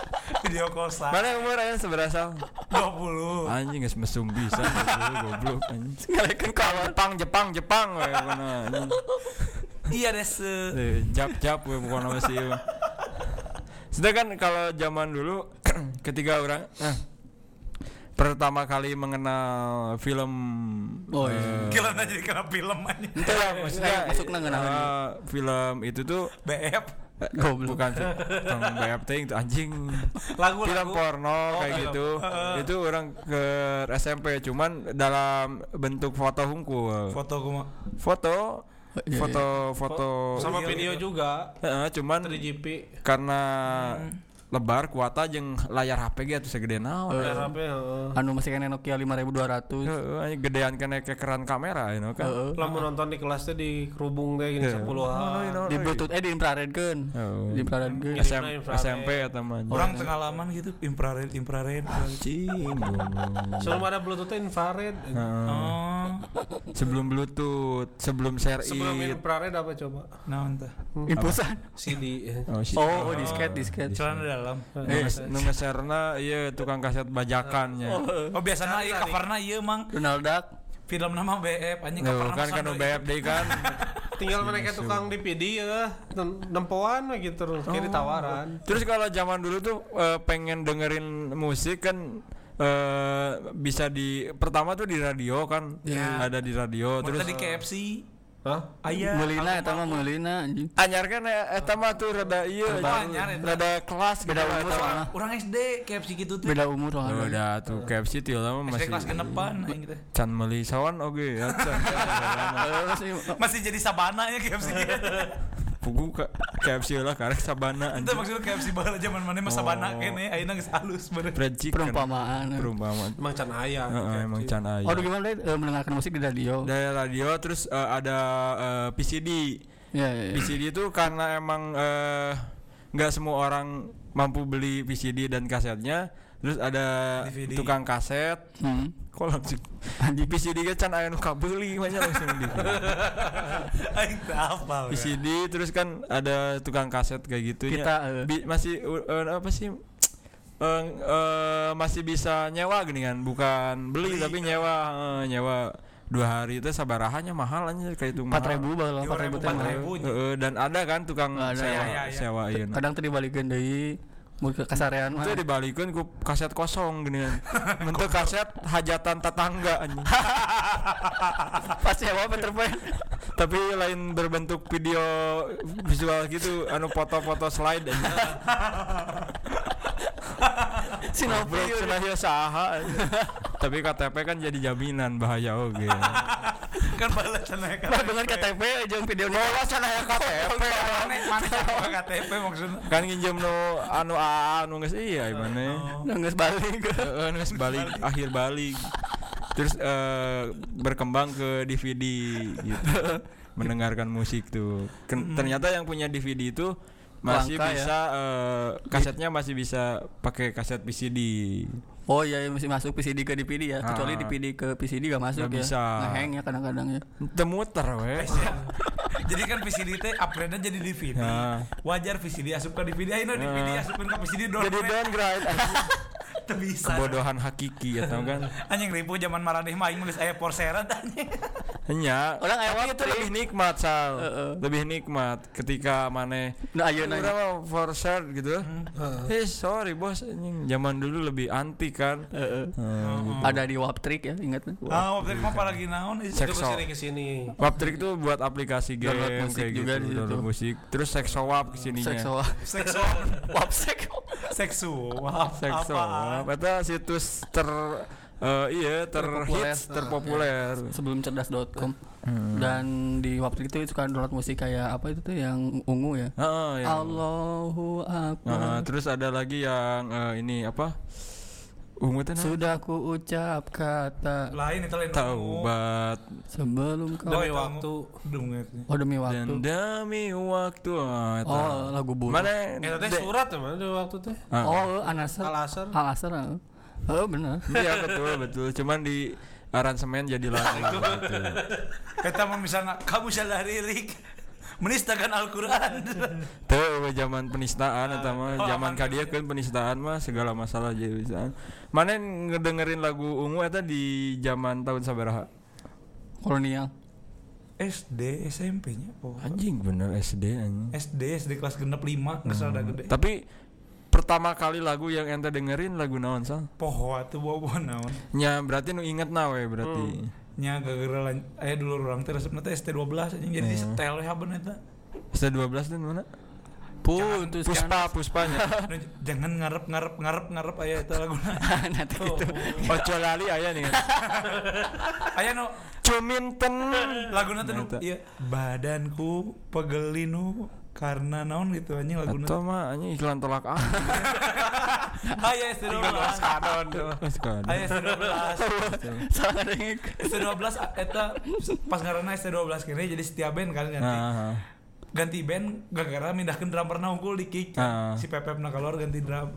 video call say mana umur aya seberasa? 20 anjing geus mesum bisa goblok, anjing. Ngalekeun kawan. Jepang Jepang Jepang we anjing. iya des eh, Eh, Jap jap we bukan nama sih. Sedangkan kalau zaman dulu ketika orang eh, pertama kali mengenal film Oh, iya. eh, kira aja jadi kena film aja itu lah maksudnya Kayak masuk nang eh, film itu tuh BF eh, Goblok. bukan tuh tong BFT itu anjing Lagu film lagu. porno kayak film. gitu itu orang ke SMP cuman dalam bentuk foto hungkul foto kuma foto Oh, iya, foto foto Sama Iya, video iya. juga. Heeh, cuman 3GP. karena lebar kuota jeung layar HP ge atuh segede naon. Oh, Heeh, HP heeh. anu masih kena Nokia 5200 anjing gedean kena kekeran kamera you know kan. Heeh. Lamun nonton di kelas teh di kerubung teh gini Iya. 10 di bluetooth eh di infrared kan Oh. di infrared kan. SM, infrared. SMP atau mah. orang pengalaman gitu infrared infrared anjing. Sebelum ada bluetooth infrared. Heeh. oh Sebelum Bluetooth, sebelum share Sebelum infrared apa coba? nah entah infusan CD. Oh, oh oh disket disket celana dalam Nu nges- nu ngeserna ieu tukang kaset bajakannya. oh biasanya iya covernya iya mang Donald Duck film nama BF anjing Tuh, covernya kan kan Sando nu BFD kan. Tinggal mereka tukang DVD ya, nem- nempoan gitu terus kayak ditawaran. Terus kalau zaman dulu tuh eh, pengen dengerin musik kan eh bisa di pertama tuh di radio kan Iya. ada di radio terus terus di KFC Hah? Aya. Meulina eta mah meulina anjing. anyar kan eh, eta mah tuh rada iya anyar eta. rada kelas Beda gitu, umur eta soalnya. Orang SD KFC gitu tuh. Beda umur soalnya. udah tuh KFC tuh lama masih kelas genepan aing gitu. can meuli sawan oge ya. Eh, Masih jadi sabana ya KFC. pugu ke KFC lah karek sabana Itu anjing maksudnya KFC baheula zaman mana mah sabana kene ayeuna geus halus bener. fried chicken perumpamaan. perumpamaan Emang can aya. Heeh, emang can aya Oh, gimana deh eh, mendengarkan musik di radio? dari radio terus eh, ada eh, PCD Ya, ya, ya. PCD itu karena emang eh, nggak semua orang mampu beli PCD dan kasetnya terus ada DVD. tukang kaset Hmm. Kok langsung di PCD kan can aya nu kabeli banyak langsung di Aing. PCD terus kan ada tukang kaset kayak gitu Kita, eh. Bi- masih uh, eh, apa sih eh, eh, masih bisa nyewa gini kan bukan beli, Beli. tapi nyewa nyewa dua hari itu sabarahannya mahal aja kayak itu Empat ribu balah empat ribu teh. 4.000. mahal. ribu. Heeh, dan ada kan tukang Ada, sewa ya, ya, ya. sewain Kadang tadi balikin deui mau ke kasarean mah. itu dibalikin ku kaset kosong gini kan bentuk kaset hajatan tetangga anjing. Pas sewa Peter Pan. tapi lain berbentuk video visual gitu anu foto-foto slide anjing. Sinopi. Bro, cenah ieu saha tapi KTP kan jadi jaminan bahaya oge Kan balas cenah kan. Nah, dengan KTP jeung video Lolos cenah ya KTP Mana KTP maksudnya. kan nginjem nu anu aa anu geus iya mana nangis balik. Heeh, geus balik akhir balik. Terus eh, berkembang ke DVD gitu. Mendengarkan musik tuh. Ken- ternyata yang punya DVD itu masih Langka ya. bisa eh, kasetnya masih bisa pakai kaset PCD Oh iya iya, masih masuk PCD ke DVD ya. Kecuali Ah. DVD ke PCD gak masuk Nggak ya. bisa. Ngeheng ya kadang-kadang ya. temuter we Jadi kan VCD teh upgrade jadi DVD. Ya. Wajar VCD asup ke DVD ayeuna DVD asupin ke VCD jadi downgrade. bisa. kebodohan hakiki ya tau kan Anjing ribu zaman maradeh mah aing geus aya porseran anjing. hanya Orang aya itu lebih nikmat sal Heeh. lebih nikmat ketika mana Nah, ayeuna Udah mah for share gitu Hmm. Eh sorry bos anjing zaman dulu lebih anti kan Heeh. Hmm. Ada di Waptrick ya, ingat kan? Ah, waktu itu mah apalagi naon Itu sering ke sini. Waptrik tuh buat aplikasi game Download musik kayak juga gitu, di situ. download musik. Terus Sexowap ke sininya. Seksual. seksual. Wapsek. Seksual. Sexowap. Apaan? Itu situs ter eh, iya Terpopuler. terhits terpopuler. Sebelum cerdas.com. Hmm. Dan di Waptrick itu suka download musik kayak apa itu tuh yang ungu ya. Heeh, yang- Allahu Akbar. terus ada lagi yang eh, ini apa? Teh nah? Sudah ku ucap kata Lain itu lain. taubat sebelum kau Demi waktu. Oh demi dan waktu. demi waktu. Ah, eta. Oh lagu bulu. Mana? Eh teh surat ya mana di waktu teh. Ah. Oh Anasar. Al-Asr. Al-Asr. Oh benar. Iya betul betul. Cuman di aransemen jadi lagu gitu. Kita mau misalnya kamu salah lirik menistakan Al-Qur'an. Tuh zaman penistaan eta mah Oh, zaman aman. kadia kan penistaan mah segala masalah jadi penistaan. Mana ngedengerin lagu ungu eta di zaman tahun sabaraha? Kolonial. SD, SMP-nya po. Anjing bener SD anjing. SD, SD kelas genep 5 geus rada gede. Tapi pertama kali lagu yang ente dengerin lagu naon sal? Poho atuh bawa naon. Nya berarti nu inget na we berarti. Nya gara-gara aya dulu urang teh resepna teh ST12 anjing jadi disetel we haben eta. S12 dan mana? Terus kan Puspa puspanya. Jangan ngarep ngarep ngarep ngarep aya eta laguna. nanti gitu. Ojo lali aya nih. Aya nu Cuminten. laguna teh Eta. ieu badanku pegelinu karena naon gitu anjing laguna. Atau mah anjing iklan tolak ah. Aya ST12. Kadon tuh. Aya ST12. Salah ST12 a- eta pas ngaranna ST12 kene jadi setiap band kan ganti. Nah, Ganti band gara-gara mindahkeun drummer na unggul di kick. Ah. Si Pepep na keluar ganti drum.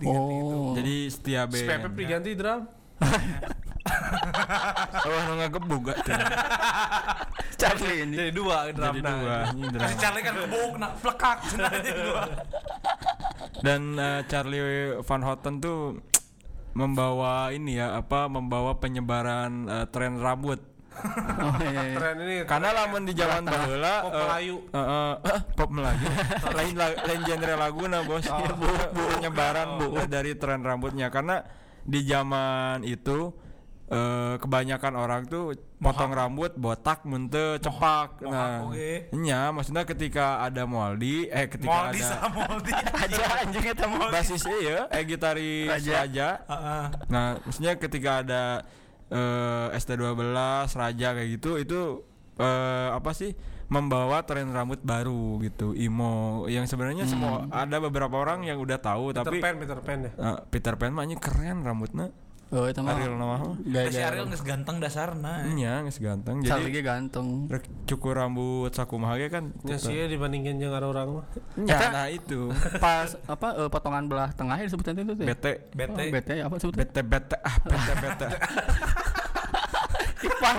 Diganti itu. Oh. jadi setia Si Pepe band. diganti drum. Oh, nu ngagebug gak tuh. Charlie ini. Jadi dua Jadi drum dua. Kasih Charlie kan kebuk na plekak cenah anjing gua. Dan eh, Charlie Van Houten tuh membawa ini ya apa membawa penyebaran eh, tren rambut. Oh iya. iya. Tren ini Karena lamun di zaman baheula Pop eh, Melayu. eh, eh, eh, pop Melayu. lain la- lain genre laguna, Bos. penyebaran bu dari tren rambutnya karena di zaman itu eh, kebanyakan orang tuh potong rambut botak mente cepak nah oke. nya maksudnya ketika ada Moldi eh ketika Moldi ada sama Moldi. Raja anjing eta mah. basis iya eh gitaris Raja. Raja, Heeh. nah maksudnya ketika ada eh, ST12 Raja kayak gitu itu eh, apa sih membawa tren rambut baru gitu emo yang sebenarnya semua ada beberapa orang yang udah tahu Peter tapi Pan, Peter Pan ya. eh, Peter Pan mah ini keren rambutnya Oh, itu mah. Ariel nama mah Da si Ariel geus ganteng dasarna. nya geus ganteng jadi Jadi ganteng. rek cukur rambut sakumaha ge kan Ya sih ya dibandingin yang ada orang mah. nya Eta- nah itu Pas apa eh, potongan belah tengah ya disebutnya itu tuh. ya? bete Bete. Oh, bete apa sebutnya? bete bete ah bete bete Ipang.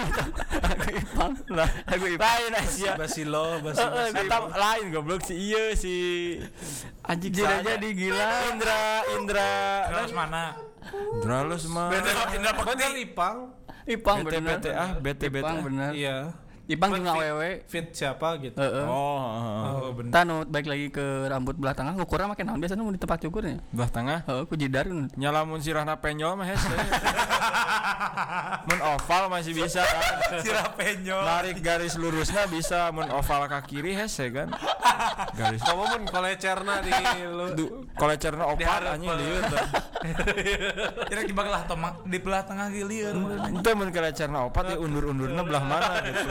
Aku Ipang. Lah, aku Ipang. lain Asia Basilo, Basilo. Eh, Eta lain goblok si iya si anjing Jadi saha? jadi gila. Indra Indra Terus mana? Indra lu semua Indra Bener Ipang. Ipang bete bener. bete ah bete bete Ipang bener. Iya. Ipang juga awewe. Fit siapa gitu. Heeh. oh heeh. Oh, bener. Tanu baik lagi ke rambut belah tengah ukurnya makin naon biasanya mau di tempat cukurnya. belah tengah Heeh, ku jidar nyalamun sirahna penyol mah hese mun oval masih bisa kan Sirah penyol. narik garis lurusnya bisa mun oval ke kiri hese kan garis Kamu mun kolecerna di lu. du kolecerna opat Diharap, anjing dieu teh Kira di belah tengah di belah tengah ge lieur. Itu mun kolecerna opat ya undur-undurna belah mana gitu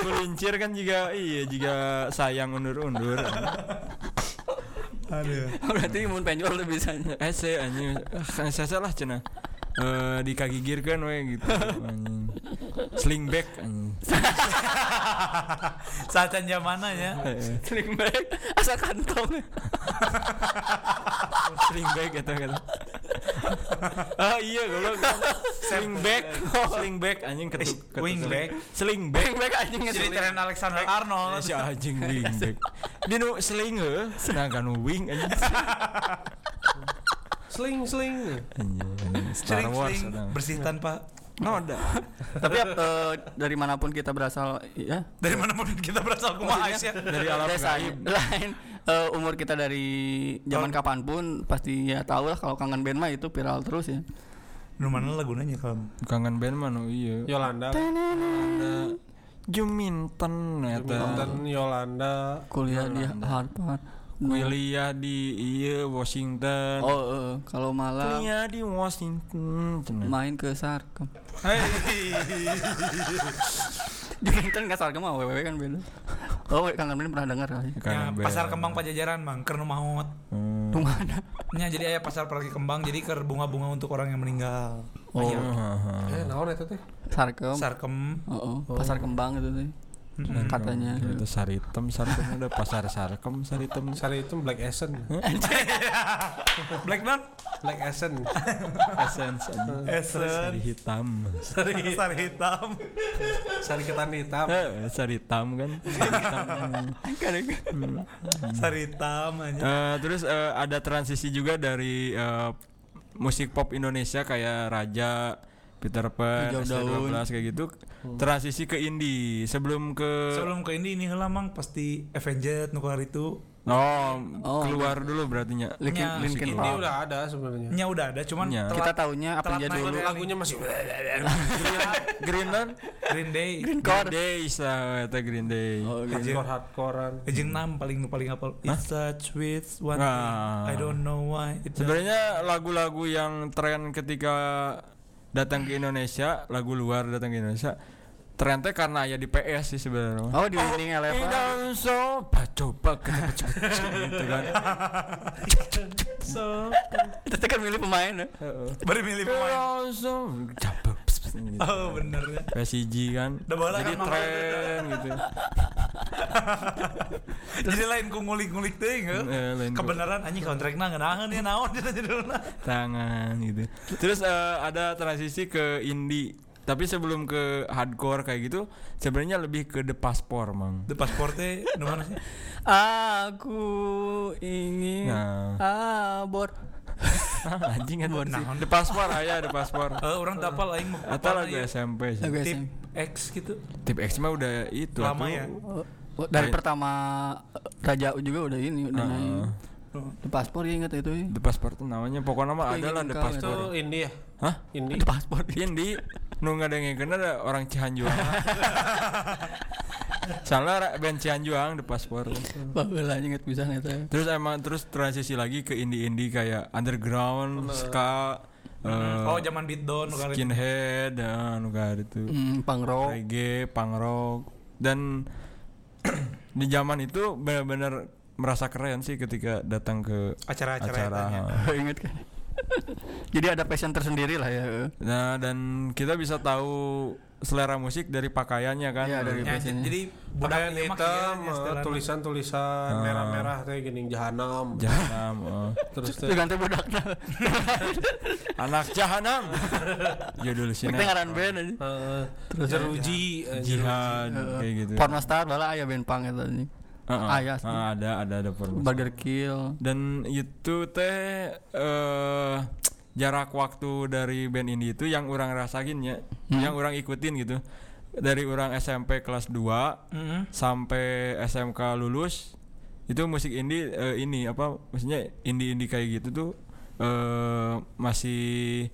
Kulincir kan juga iya juga sayang undur-undur Aduh. Berarti mun penjol tuh bisanya. Hese anjing kan saya lah cenah eh dikagigirkeun we gitu. Anjing. Sling back anjing. Saat zamanna ya. Heeh. Sling back asa kantong. sling back eta kan ah iya goblok. Sling back sling back anjing ketuk ketuk Wing sling- back. sling back Sling back anjing Jadi tren Alexander Arnold. si anjing wing back dinu sling heuh sedangkan wing anjing Sling sling. anjing Star Wars bersih tanpa noda Tapi eh, dari mana pun kita berasal ya. dari mana pun kita berasal kumaha ya. dari alam Desa gaib lain eh, umur kita dari zaman kapan pun pasti ya tahu lah kalau kangen band mah itu viral terus ya. Nu mana lagunanya kalau kangen band mah no iya Yolanda. ada Juminten eta Jonathan Yolanda. Kuliah di Harvard. Kuliah di iya Washington Oh, eh, kalau malam kuliah di Washington main ke Sarkem. Hei. Juminten nggak Sarkem mah wewe kan beda. Oh, kangen band pernah dengar kali. Ya, pasar kembang pajajaran mang keur nu maot. Hmm. Tuh mana? Nya jadi aya pasar pergi kembang jadi keur bunga-bunga untuk orang yang meninggal. Oh, Haha. Eh, naon eta teh? Sarkem. Sarkem. Oh, oh, pasar kembang itu sih. Katanya. itu saritem saritem ada pasar sarkem saritem Sari itu Black Essence. Black non? Black Essence. essence anjing. sari hitam Sari sari hitam. Sari ketan hitam. Eh, sari hitam kan Sari hitam. Sari hitam aja. Eh, terus eh, ada transisi juga dari eh, musik pop Indonesia kayak Raja Peter Pan, Hijau ST12 Daun. kayak gitu transisi ke indie sebelum ke Sebelum ke ini ini heula mang pasti Avenged nu keluar itu. oh, Oh. keluar dulu berarti nya Linkin, Linkin Ini Park. udah ada sebenarnya. Nya udah ada cuman Nya. telat- Kita taunya apa aja dulu. Lagunya masih Greenland Green Day. Green Green Core. Day lah eta Green Day Oh, hardcore hardcorean. Ejeng 6 paling paling apal. It's such with one Nah. thing. I don't know why. Sebenarnya lagu-lagu yang tren ketika datang ke Indonesia, lagu luar datang ke Indonesia, trennya karena ya di PS sih sebenarnya. Oh, di Winning Eleven. Indah so, coba kita gitu kan. so. Itu kan milih pemain ya. Baru milih pemain. So, coba. Gitu. Oh bener ya. PSG kan. Udah bola Jadi kan, tren gitu. Jadi lain ku ngulik-ngulik teh Eh, lain ku- Kebenaran anjing kontrakna ngeunaheun ya naon cenah judulna. tangan gitu. Terus eh, ada transisi ke indie. Tapi sebelum ke hardcore kayak gitu, sebenarnya lebih ke The Passport, Mang. The passport teh nu mana sih? Aku ingin Nah. abor. anjing kan Nah, The Passport aya The Passport. Eh orang tak apal aing mah Atau apal lagu ya. SMP sih. Tip. X gitu. Tip X mah udah itu Lama ya? Oh, oh, dari pertama Raja juga udah ini udah Heeh. The paspor ya ingat itu. ya. The Passport tuh namanya pokoknya mah Itu ada lah The Passport. Itu ini ya. Hah? Ini. The paspor. Indi nu ngadengin ada orang Cihanjuang. Salah band Cihanjuang The Passport. Baheula inget bisa eta. Terus emang terus transisi lagi ke indie-indie kayak underground, ska, eh, Oh, zaman beatdown skinhead, dan kayak itu. Hmm, punk rock. reggae, punk rock dan di zaman itu benar-benar merasa keren sih ketika datang ke Acara-acara acara. etanya. inget kan. Jadi ada passion tersendiri lah ya. Nah, dan kita bisa tahu selera musik dari pakaiannya kan. Iya, dari Ya, passionnya. jadi Pakaian hitam, kieu nya eh, tulisan-tulisan merah-merah kayak gini jahanam. Jahanam. eh. Terus Itu ganti budakna. Anak jahanam. Judul sini. Kita ngaran band aja. Terus jeruji, eh, Jihad kayak gitu. Pornostar bala aya band punk eta anjing. Heeh. Aya sih. Heeh, ada ada ada porno. Burger Kill. Dan itu teh eh jarak waktu dari band ini itu yang orang rasain ya, Hmm. yang orang ikutin gitu. Dari orang SMP kelas 2 Heeh. sampai SMK lulus itu musik indie eh, ini apa maksudnya indie-indie kayak gitu tuh eh masih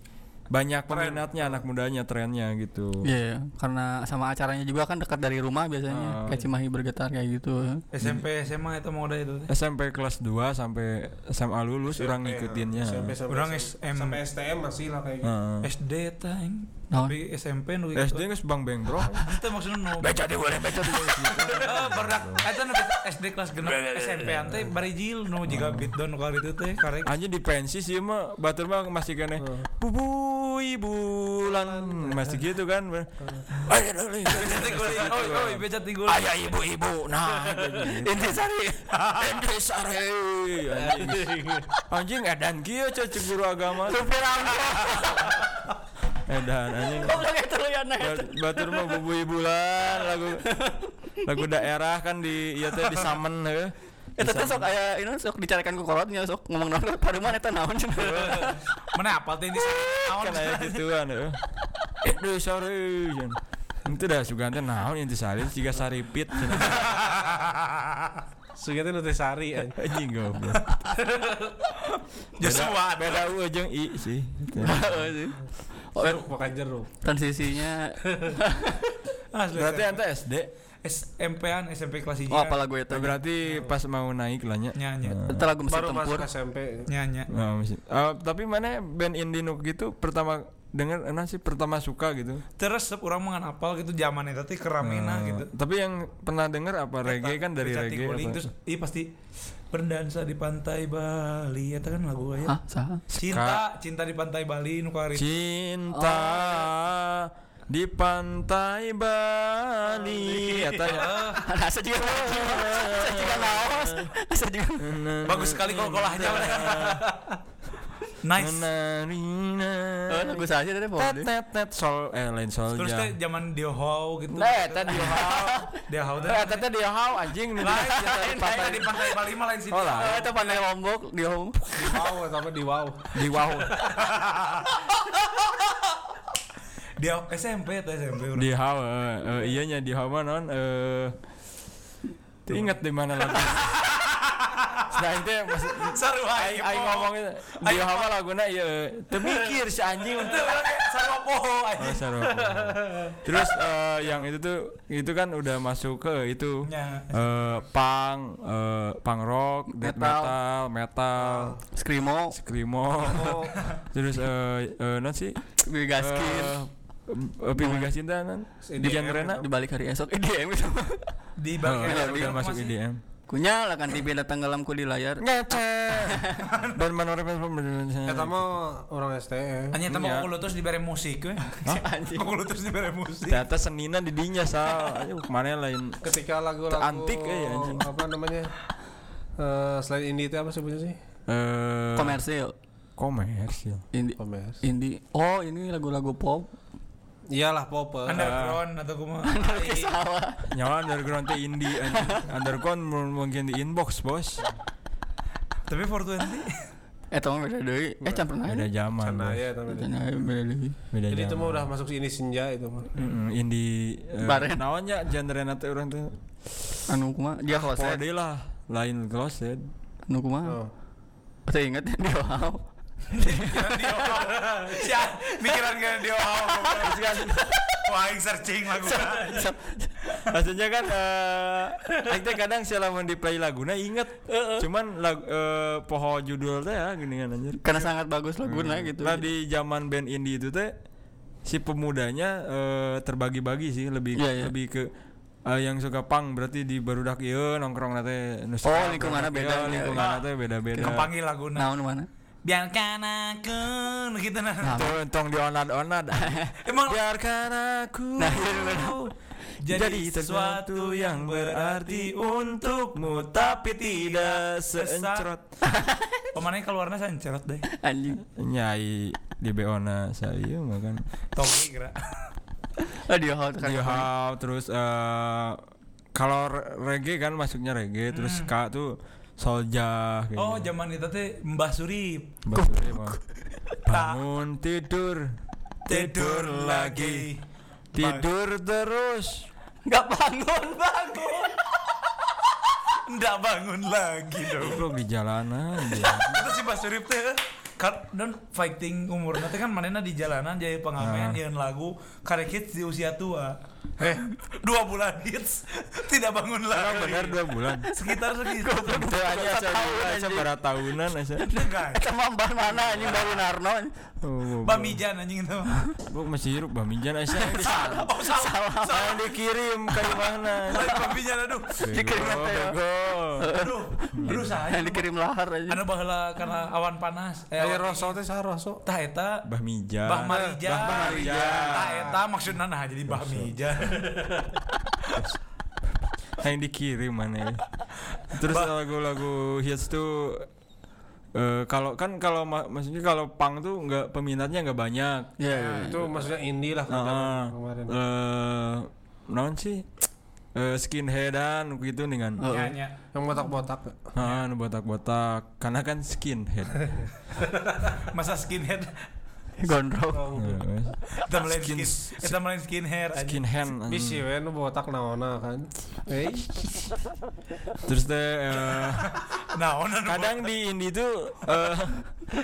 banyak peminatnya anak mudanya trennya gitu. Iya, karena sama acaranya juga kan dekat dari rumah biasanya. Oh. Kayak Cimahi bergetar kayak gitu. SMP SMA itu mau udah itu. SMP kelas 2 sampai SMA lulus orang ngikutinnya. SMP sampai Orang SM, sampai STM masih lah kayak gitu. Heeh. SD tah aing. Naon? Tapi SMP nu gitu. SD geus Bang Beng, Bro. Itu maksudnya nu. Baca di boleh baca di Eh, barudak eta nu SD kelas genep SMP teh bari jil nu jiga beatdown nu kali itu teh karek. Anjing di pensi sih mah batur mah masih kene bubui bulan masih gitu kan. Ayo dulu. Becat gol. Ayah ibu-ibu. Nah, inti sari. Inti sari. Anjing. Edan kieu cece guru agama. Supir. Edan anjing. Goblok eta lu ya nah. Ba- Batur mah bubui bulan lagu lagu daerah kan di ieu teh di samen heuh. Eta teh sok aya ini sok dicarikan ku kolotnya sok ngomong naon pada mana eta naon cenah. Mana apal teh di naon? aya gituan heuh. Inti sari. cenah. Itu dah sugante naon inti sari siga saripit. cenah. Sugete nu teh sari anjing. Goblok. Joshua. Beda U jeung I sih. Oh, Jeruk makan jeruk. transisinya. Berarti ente SD. SMP-an SMP kelas 1. oh apa lagu eta Berarti pas mau naik lah nya. Nya nya. Lagu mesin Baru tempur masuk SMP. Nya nya. Nah, Eh, tapi mana band indie nu gitu pertama denger enak sih pertama suka gitu. Terus orang mengan apal gitu zaman eta teh keramena Eh, gitu. Tapi yang pernah denger apa reggae kan dari reggae guling, apa? terus iya pasti berdansa di pantai Bali eta kan lagu. Hah, saha? Cinta, cinta di pantai Bali nu kari. Cinta di pantai Bali eta nya. Asa juga Asa juga naos Asa juga Bagus sekali kalau kolahnya. nice. Narina. Oh lagu saja tadi Tet pokoknya tet tet sol eh lain sol Terus teh zaman Diohau gitu. Nah, hau. Diohau teh. Eh, eta teh di hau anjing Lain, di lain, pantai di pantai Bali mah lain sih. Oh, lah. Itu pandai lombok di home Di wow sama di wow. Di SMP atau SMP urang. di hau eh, eh, iya nya di hau mah non eh teu inget di mana lagi nah itu masih Saru aing aing ngomong di hau mah laguna ieu teu mikir si anjing Itu urang saropo Oh, anjing. saropo. Terus eh, yang itu tuh itu kan udah masuk ke itu Nya. eh punk, eh, punk rock, death Metal. metal, metal, Screamo screamo. Terus eh eh non sih? Bigaskin Eh, Pilih Gas Cinta nan di genre Di balik hari esok IDM itu Di Oh, balik iya, udah yang masuk IDM. Kunyala kan TV datang dalamku di layar Ngece. Dan menoreh Eta mah orang STM. Hanya Iya. temu aku lutus di bare musik we. Anjing Aku lutus di bare musik. Ternyata senina di dinya sal. Ayo ke mana lain? Ketika lagu-lagu Antik, eh, anjing. apa namanya? Eh selain indie itu apa sebutnya sih? Eh Komersil komersil. Indie Komes. Indie Oh ini lagu-lagu pop iyalah popper underground uh, atau kuma iya. sawah. Nyawa underground teh indie underground mungkin di inbox bos. Tapi for twenty? Eh tahu beda deh eh campur nanya beda ya? zaman Cana, ya, beda. Deh beda jadi itu mah udah masuk ini senja itu mah. Mm -hmm. indie uh, Bareng. naonnya genre nanti orang tuh anu kuma dia ah, closet. lah. Lain closet. Anu kuma oh. Saya ingat ya, dia wow Ya, mikiran kan dia wow. Wah, aing searching lagu. maksudnya kan eh teh kadang sih di play laguna inget cuman lag, eh, poho judul teh ya gini kan anjir Karena sangat bagus laguna gitu. Nah di zaman band indie itu teh si pemudanya eh, terbagi-bagi sih lebih Iya, iya. lebih ke eh, yang suka punk berarti di barudak ieu nongkrong nate Oh, barudak beda, ieu, iya. lingkunganna teh beda-beda. Kepanggil laguna. Naon mana? Biarkan aku gitu nah. Nah, Tuh tong dionad-onad. Emang Biarkan aku Nah, iya, iya. jadi sesuatu yang berarti untukmu tapi tidak seencerot. Pemanai keluarnya sencerot deh. anjing. Nyai di Beona saya mah kan. Togi kira. Ah dia hot kan. Di How, terus eh kalau re- reggae kan masuknya reggae terus K tuh Solja Oh, zaman itu teh Mbah Surip. Mbak Suri mah. Bangun tidur Tidur lagi. tidur terus Enggak bangun, bangun. Nggak bangun lagi dong. Goblok di jalanan. Itu si Mbah Surip teh kan dan fighting umur nanti kan manena di jalanan jadi pengamen Ah. nyeun lagu karek hits di usia tua Eh, dua bulan hits tidak bangun lagi bener dua bulan. sekitar segitu Itu aja saya aja pada tahunan aja. mah mbah mana anjing baru Narno. Oh, Bamijan anjing itu Gua masih hirup Bamijan aja disalah. oh salah Yang dikirim ke mana? Bamijan aduh Dikirim ya. aduh aduh saya Yang dikirim lahar aja. anu baheula karena awan panas eh Ayo awan roso teh saha roso. tah eta Bah Mija. Bah Marija Bah Marija. tah eta maksudna nah jadi Bah Mija yang dikirim mana ya. Terus lagu-lagu hits tuh eh, kalau kan kalau ma- maksudnya kalau pang tuh nggak peminatnya nggak banyak. Iya, iya. Nah, itu maksudnya indie lah kan zaman kemarin. Eh, naon sih? Eh, skinheadan gitu nih kan. Oh. nyanyi Yang botak-botak. Heeh, nu botak-botak. Karena kan skinhead. masa skinhead Gondrong. Heeh. kita mulai skin Skin- kita mulai skinhead aja. Skinhead. Bisi we nu botak naona kan. Eh, Terus teh eh, nah ono nu kadang di indie tuh eh eh,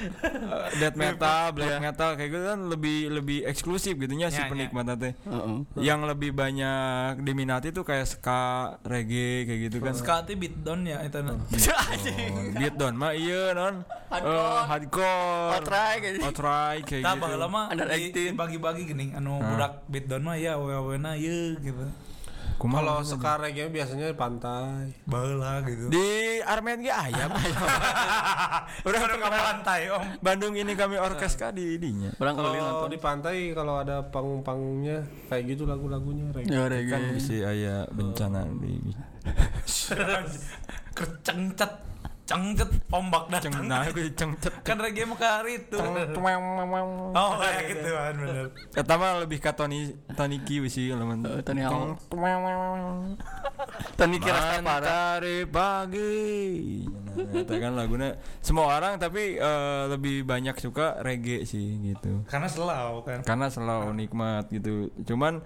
death metal, black metal kayak gitu kan lebih lebih eksklusif gitunya si Ya, ya. penikmatnya teh. Heeh. Yang lebih banyak diminati tuh kayak ska, reggae kayak gitu kan. Sekali beat down ya itu nah. Oh, beat down mah iya non. Eh, Hardcore. hardcore. Outright kayak gitu. Outright kayak gitu. di- 18. dibagi-bagi gini anu budak beat down mah ya awe-awena ye gitu. Kalau sekarang reggae biasanya di pantai. Baheula gitu. di Armet ge ayam. Udah udah ke pantai om. Bandung ini kami orkes ka di dinya. Orang Kalau nonton. di pantai kalau ada panggung-panggungnya kayak gitu lagu-lagunya reggae. Ya Kan reggae. bisa aya bencana di Kercengcet cengcet ombak datang. nah aku cengcet. Kan reggae mah kari itu. Oh kayak gitu kan bener. Eta mah lebih ka Tony Tony Q sih lamun. Eh, Tony Hawk. Mantari pagi. Nah, eta kan laguna semua orang tapi eh, lebih banyak suka reggae sih gitu. Karena selau kan. Karena selalu nikmat gitu. Cuman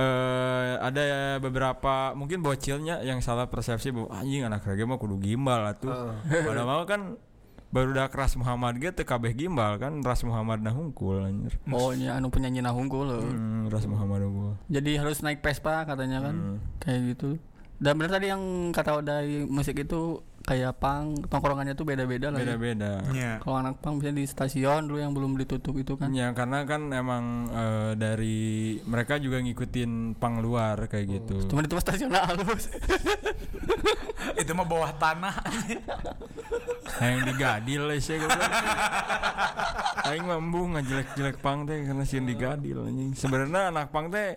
eh ada beberapa mungkin bocilnya yang salah persepsi bahwa anjing anak reggae mah kudu gimbal atuh. Padahal kan baru udah Ras Muhammad ge teu kabeh gimbal kan Ras Muhammad nah hungkul anjir. Oh, nya anu penyanyi nah unggul loh. Hmm, Ras Muhammad unggul. Jadi harus naik Vespa katanya kan. Hmm. Kayak gitu. Dan benar tadi yang kata dari musik itu kayak pang tongkrongannya tuh beda-beda lah. ya. Beda-beda. Iya. Kalau anak pang misalnya di stasiun dulu yang belum ditutup itu kan. Ya karena kan emang eh, dari mereka juga ngikutin pang luar kayak gitu. Cuma itu stasiun halus. Itu mah bawah tanah. Nah, yang digadil lah sih gue. Aing mambu ngajelek-jelek pang teh karena sih digadil anjing. Sebenarnya anak pang teh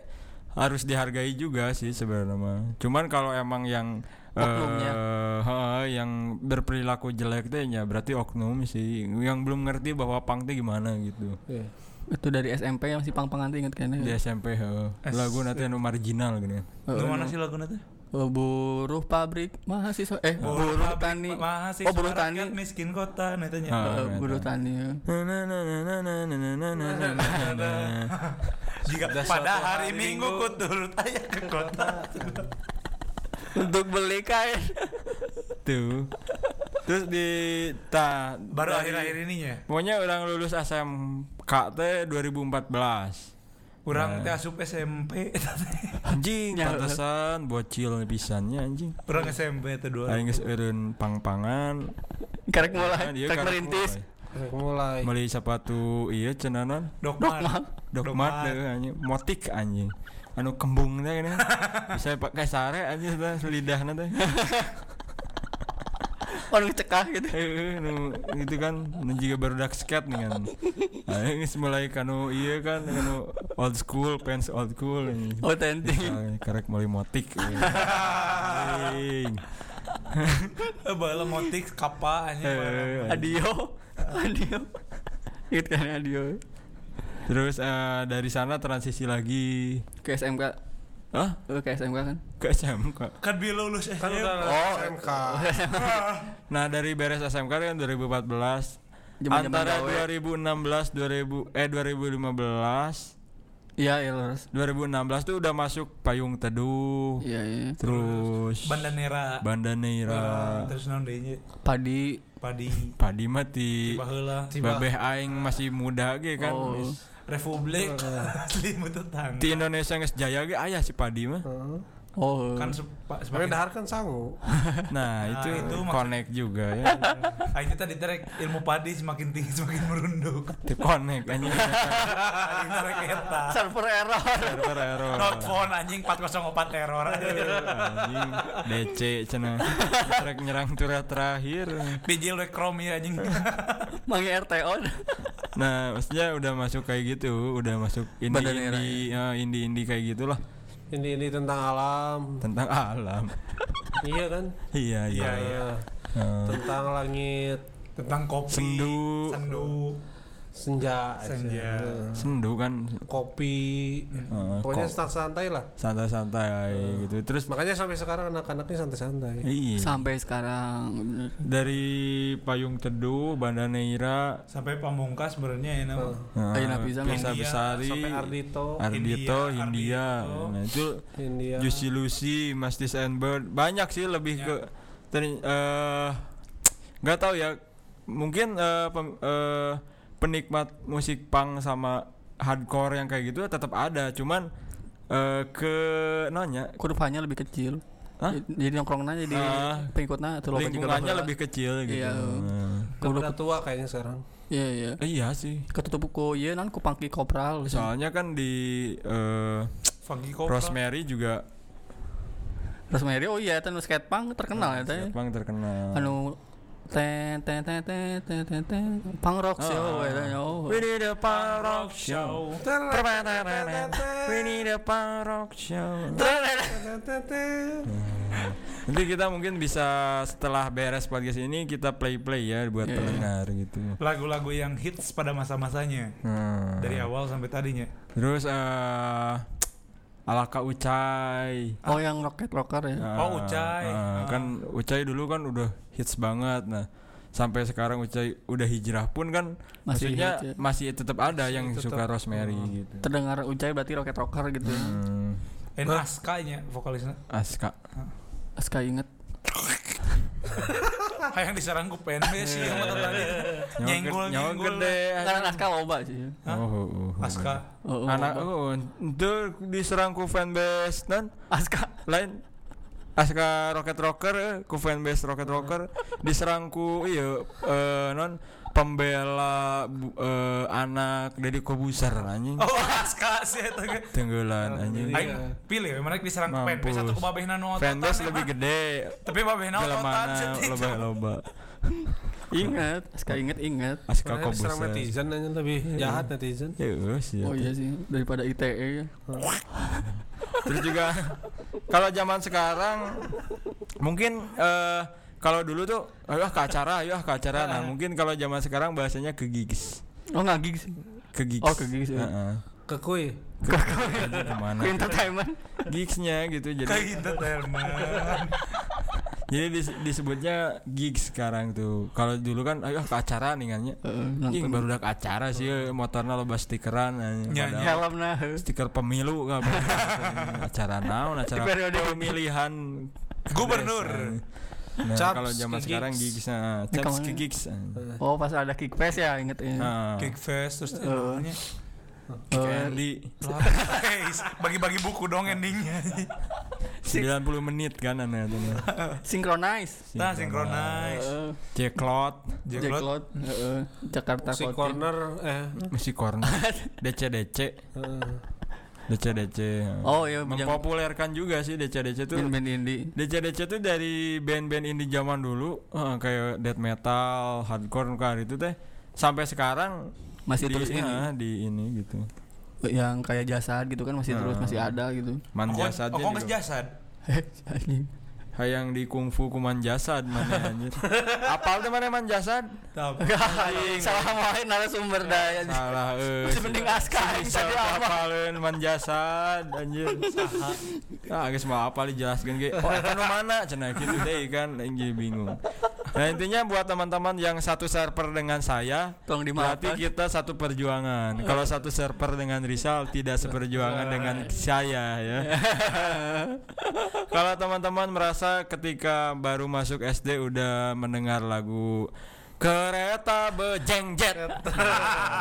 harus dihargai juga sih sebenarnya mah. Cuman kalau emang yang oknumnya. Uh, ha, yang berperilaku jelek tuh ya berarti oknum sih. Yang belum ngerti bahwa pang itu gimana gitu. Yeah. itu dari SMP yang si pang pang nanti inget kan ya? di SMP uh, lagu nanti yang marginal gini. Uh, oh, iya. mana sih lagu nanti oh, buruh pabrik mahasiswa eh oh, buruh pabrik, tani. mahasiswa oh buruh tani. miskin kota nah netanya ah, oh, uh, buruh iya. tani ya. jika pada hari minggu ku turut ayah ke kota. untuk beli kain Tuh. terus di ta Baru akhir-akhir ininya. pokoknya orang lulus SMK teh 2014 Urang teh asup SMP anjing Ya. pantesan bocil pisannya anjing Urang SMP teh dua. aing geus eureun pang-pangan Karek Nah, mulai, dia karek karek merintis. mulai. mulai Beli sepatu iya cenah Dokmat. Dokmat anjing motik anjing anu kembung teh ini bisa pakai sare anjing teh lidahna teh Orang cekah gitu. eh nu gitu kan nu juga baru dak skate nih kan aing geus mulai kanu iya kan kanu old school pants old school anjing Otentik. Ah, karek mulai motik Eh, Bala motik kapa anjing. Eh, Adio. Adio. Ingat kan Adio. Terus eh, dari sana transisi lagi Ke SMK. ah Eh, ke SMK kan. ke SMK Kan dia lulus kan SMP. udah Oh. SMK nah dari beres SMK kan 2014 Zaman-zaman antara gawe. 2016 2000 eh 2015 Iya, iya lurus. 2016 tuh udah masuk payung teduh Iya, iya. terus Bandanera. Banda Neira Terus naon deui? Padi. Padi. Padi mati Baheula. Babeh aing masih muda ge kan Oh. Republik asli mu tetangga. di Indonesia geus jaya ge aya si Padi mah Heeh. Oh. Kan sepa- tapi semakin dahar kan sangu nah itu, itu maksud- connect juga ya Aing tadi terek ilmu padi semakin tinggi semakin merunduk. itu connect anjing terek eta. server error. server error Not phone anjing 404 error. anjing DC cenah trek nyerang turah terakhir Bijil we Chrome ya anjing. Mangi RTO. nah maksudnya udah masuk kayak gitu udah masuk indie Banda Neira, indie eh, indie indie kayak gitulah ini ini tentang alam tentang alam iya kan iya iya, Iya, Eh, tentang langit Tentang kopi. Sendu. Sendu. Senja Senja. Eh, sendu kan. Kopi. Eh, pokoknya kok santai lah. Santai-santai gitu. Terus makanya sampai sekarang anak-anaknya santai-santai. Iya. Sampai sekarang. dari payung teduh Banda Neira Sampai pamungkas sebenarnya ya nama. Ayeuna pisan, Pisa India, Besari. Sampai Ardito Ardito India, Hindia Ardito. nah itu India. Juicy Lucy Mastis and Bird. Banyak sih lebih Ya. ke tadi eh nggak tahu ya. Mungkin eh, pem- eh, penikmat musik punk sama hardcore yang kayak gitu tetap ada cuman eh, ke nanya Kurvanya lebih kecil. Hah? Jadi nongkrongnya jadi Ah. pengikutnya atau loba juga lingkungannya baheula. lebih kecil gitu Iya. Eh, udah tua kayaknya sekarang Iya, iya. eh, iya sih Ketutup ku ieu nan ku pangki kopral. soalnya kan di Funky Cobra. Rosemary juga Rosemary oh iya itu skate punk terkenal ya teh. Bang terkenal Anu ten ten ten ten ten ten ten punk rock show Ah. ya teh, oh. We need a punk rock show We need a punk rock show Nanti kita mungkin bisa setelah beres podcast ini kita play-play ya buat Iya. pendengar gitu. Lagu-lagu yang hits pada masa-masanya. Hmm. Dari awal sampai tadinya. Terus Alaka Ucai. Oh yang rocket rocker ya. Eh, Oh, Ucai. eh, Ah. kan Ucai dulu kan udah hits banget. Nah, sampai sekarang Ucai udah hijrah pun kan Masih maksudnya hits ya. masih tetap ada yang tetap. suka Rosemary gitu. Terdengar Ucai berarti rocket rocker gitu. ya. Hmm. En Aska nya vokalisnya. Aska. Aska inget. Hayang diserang ku penbe sih mata tadi. Nyenggol nyenggol. gede. Karena Aska loba sih. Oh, oh, oh. Aska. Oh, anak itu diserang ku fanbase dan Aska. lain Aska Rocket Rocker ku fanbase Rocket Rocker diserang ku iya eh, non pembela bu- eh, anak dari Kobuser anjing Oh Aska sih ge. tenggelan anjing Aing pilih mana diserang penbe satu ku babehna nu fanbase emang. lebih gede Tapi babehna ototan mana sih. loba loba Ingat, Aska inget inget. Aska Kobuser netizen aja lebih jahat netizen ya wes, ya. Oh iya sih daripada ITE ya. Terus juga kalau zaman sekarang mungkin eh kalau dulu tuh ayo ke acara, ayo ke acara. Nah, mungkin kalau zaman sekarang bahasanya ke gigs. Oh nggak gigs. Ke gigs. Oh, ke gigs, ya. Heeh. kekui Ke, ke ke mana? Ke entertainment. Gigsnya gitu jadi Kayak gitu teman. jadi dis- disebutnya gigs sekarang tuh. Kalau dulu kan ayo ke acara nih kan Anjing nonton. baru udah ke acara sih motornya loba stikeran anjing. Nyanyi. Padahal helm nah. stiker pemilu nggak acara naon acara Di periode pemilihan Gubernur. Nah, Chaps kalau zaman ke sekarang gigs. gigs nah, Ini chaps ke gigs. Oh pas ada kick fest ya inget ya. Nah, Cake fest terus Eh. namanya Kick Andy Guys, bagi-bagi buku dong endingnya. 90 menit kan aneh itu. Synchronize. Nah, synchronize. Heeh. Ceklot, Jeklot. Jacklot. Heeh. Jakarta si Clothing. corner eh mesti corner. DC DC, eh, DC DC. Oh iya yang Mempopulerkan juga sih DC DC tuh. band-band indie. DC-DC tuh dari band-band indie zaman dulu eh, kayak death metal, hardcore kan itu teh sampai sekarang Masih di, terus ini. ya, di ini gitu. Yang kayak jasad gitu kan masih terus Ah. masih ada gitu. Man Oh, oh, juga. jasad. Hayang di kungfu kuman jasad mana anjir. Apal tuh mana man jasad? Tapi Salah main narasumber daya. Salah eh. Masih mending Aska tadi apa? apalin man jasad anjir. Ah, geus mah apa dijelaskeun ge. Oh, eta nu mana cenah gitu deh kan anjir bingung. Nah, intinya buat teman-teman yang satu server dengan saya, Tolong berarti dimaafkan. kita satu perjuangan. Kalau satu server dengan Rizal tidak seperjuangan dengan saya ya. Kalau teman-teman merasa ketika baru masuk SD udah mendengar lagu kereta bejengjet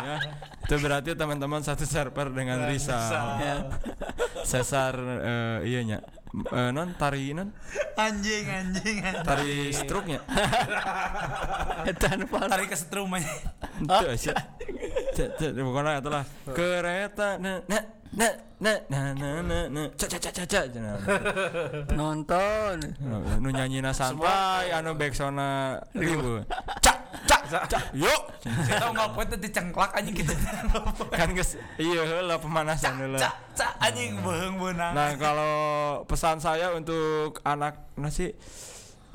ya, itu berarti teman-teman satu server dengan. Ya. Sesar eh, iya Eh, non tari non anjing anjing. anjing. tari parah. Tarik ke setrum aja. Cek cek pokoknya itulah kereta na na na na na na na na cak cak cak cak cenah. Nonton. nu nyanyina santai anu backsona ribu cak cak cak yuk tahu nggak poin tadi cengklak anjing gitu. kan geus iya heula pemanasan heula Cak anjing beung beunang. nah kalau pesan saya untuk anak nasi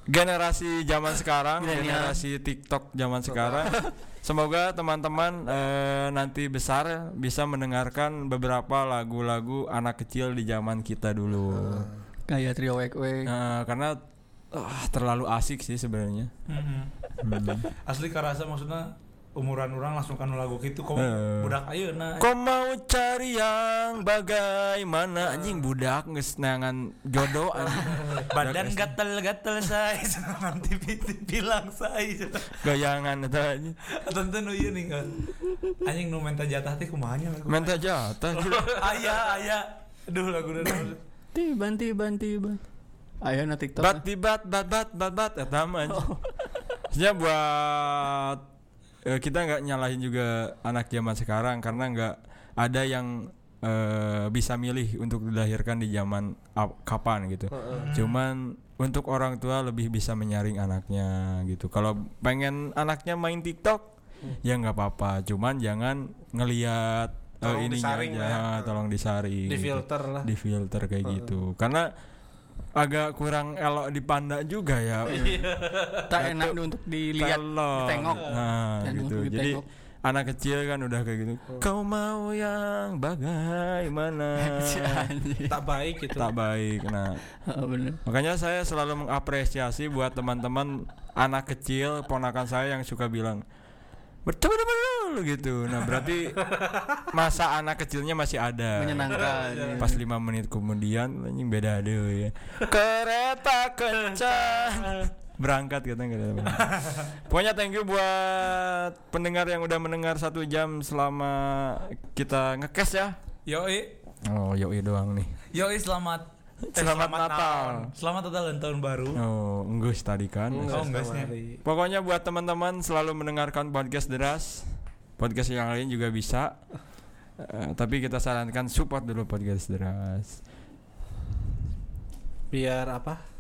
generasi zaman sekarang generasi TikTok zaman sekarang semoga teman-teman eh, nanti besar bisa mendengarkan beberapa lagu-lagu anak kecil di zaman kita dulu Kayak trio wek wek. Nah, karena ah, terlalu asik sih sebenarnya Mhm. Hmm. Asli karasa maksudnya umuran orang langsung kan lagu gitu kok uh. budak ayo nah kok mau cari yang bagaimana? Uh. anjing budak nges nangan jodoh badan gatel gatel say nanti tipi bilang say, goyangan itu anjing. Tentu nu iya nih anjing nu minta jatah tih kumahanya menta minta jatah ayah ayah aduh lagu udah tiban tiban tiban. Ayah nanti tiktok. Bat tibat bat bat bat bat ya taman oh. buat eh, kita nggak nyalahin juga anak zaman sekarang karena nggak ada yang eh, bisa milih untuk dilahirkan di zaman ap- kapan gitu. Cuman untuk orang tua lebih bisa menyaring anaknya gitu. Kalau pengen anaknya main TikTok ya nggak apa-apa. Cuman jangan ngelihat eh, Tolong ininya disaring aja, ya. tolong disaring. di gitu. filter lah Di filter kayak gitu. Karena agak kurang elok dipandang juga ya. Tak enak untuk dilihat, Telok. ditengok. Nah, Dan gitu. Jadi anak kecil kan udah kayak gitu. Kau mau yang bagaimana? Tak baik gitu tak baik. Nah, Oh, bener. makanya saya selalu mengapresiasi buat teman-teman anak kecil ponakan saya yang suka bilang bertemu dulu gitu. Nah, berarti masa anak kecilnya masih ada. Menyenangkan. Pas lima menit kemudian anjing beda deh ya. Kereta kencang berangkat katanya berangkat. Pokoknya thank you buat pendengar yang udah mendengar satu jam selama kita ngekes ya. Yoi. Oh yoi doang nih. Yoi selamat eh, Selamat Natal. Selamat Natal dan tahun baru. Oh enggus tadi kan. Oh, enggak sih. Pokoknya buat teman-teman selalu mendengarkan podcast deras. Podcast yang lain juga bisa. Eh, tapi kita sarankan support dulu podcast deras. biar apa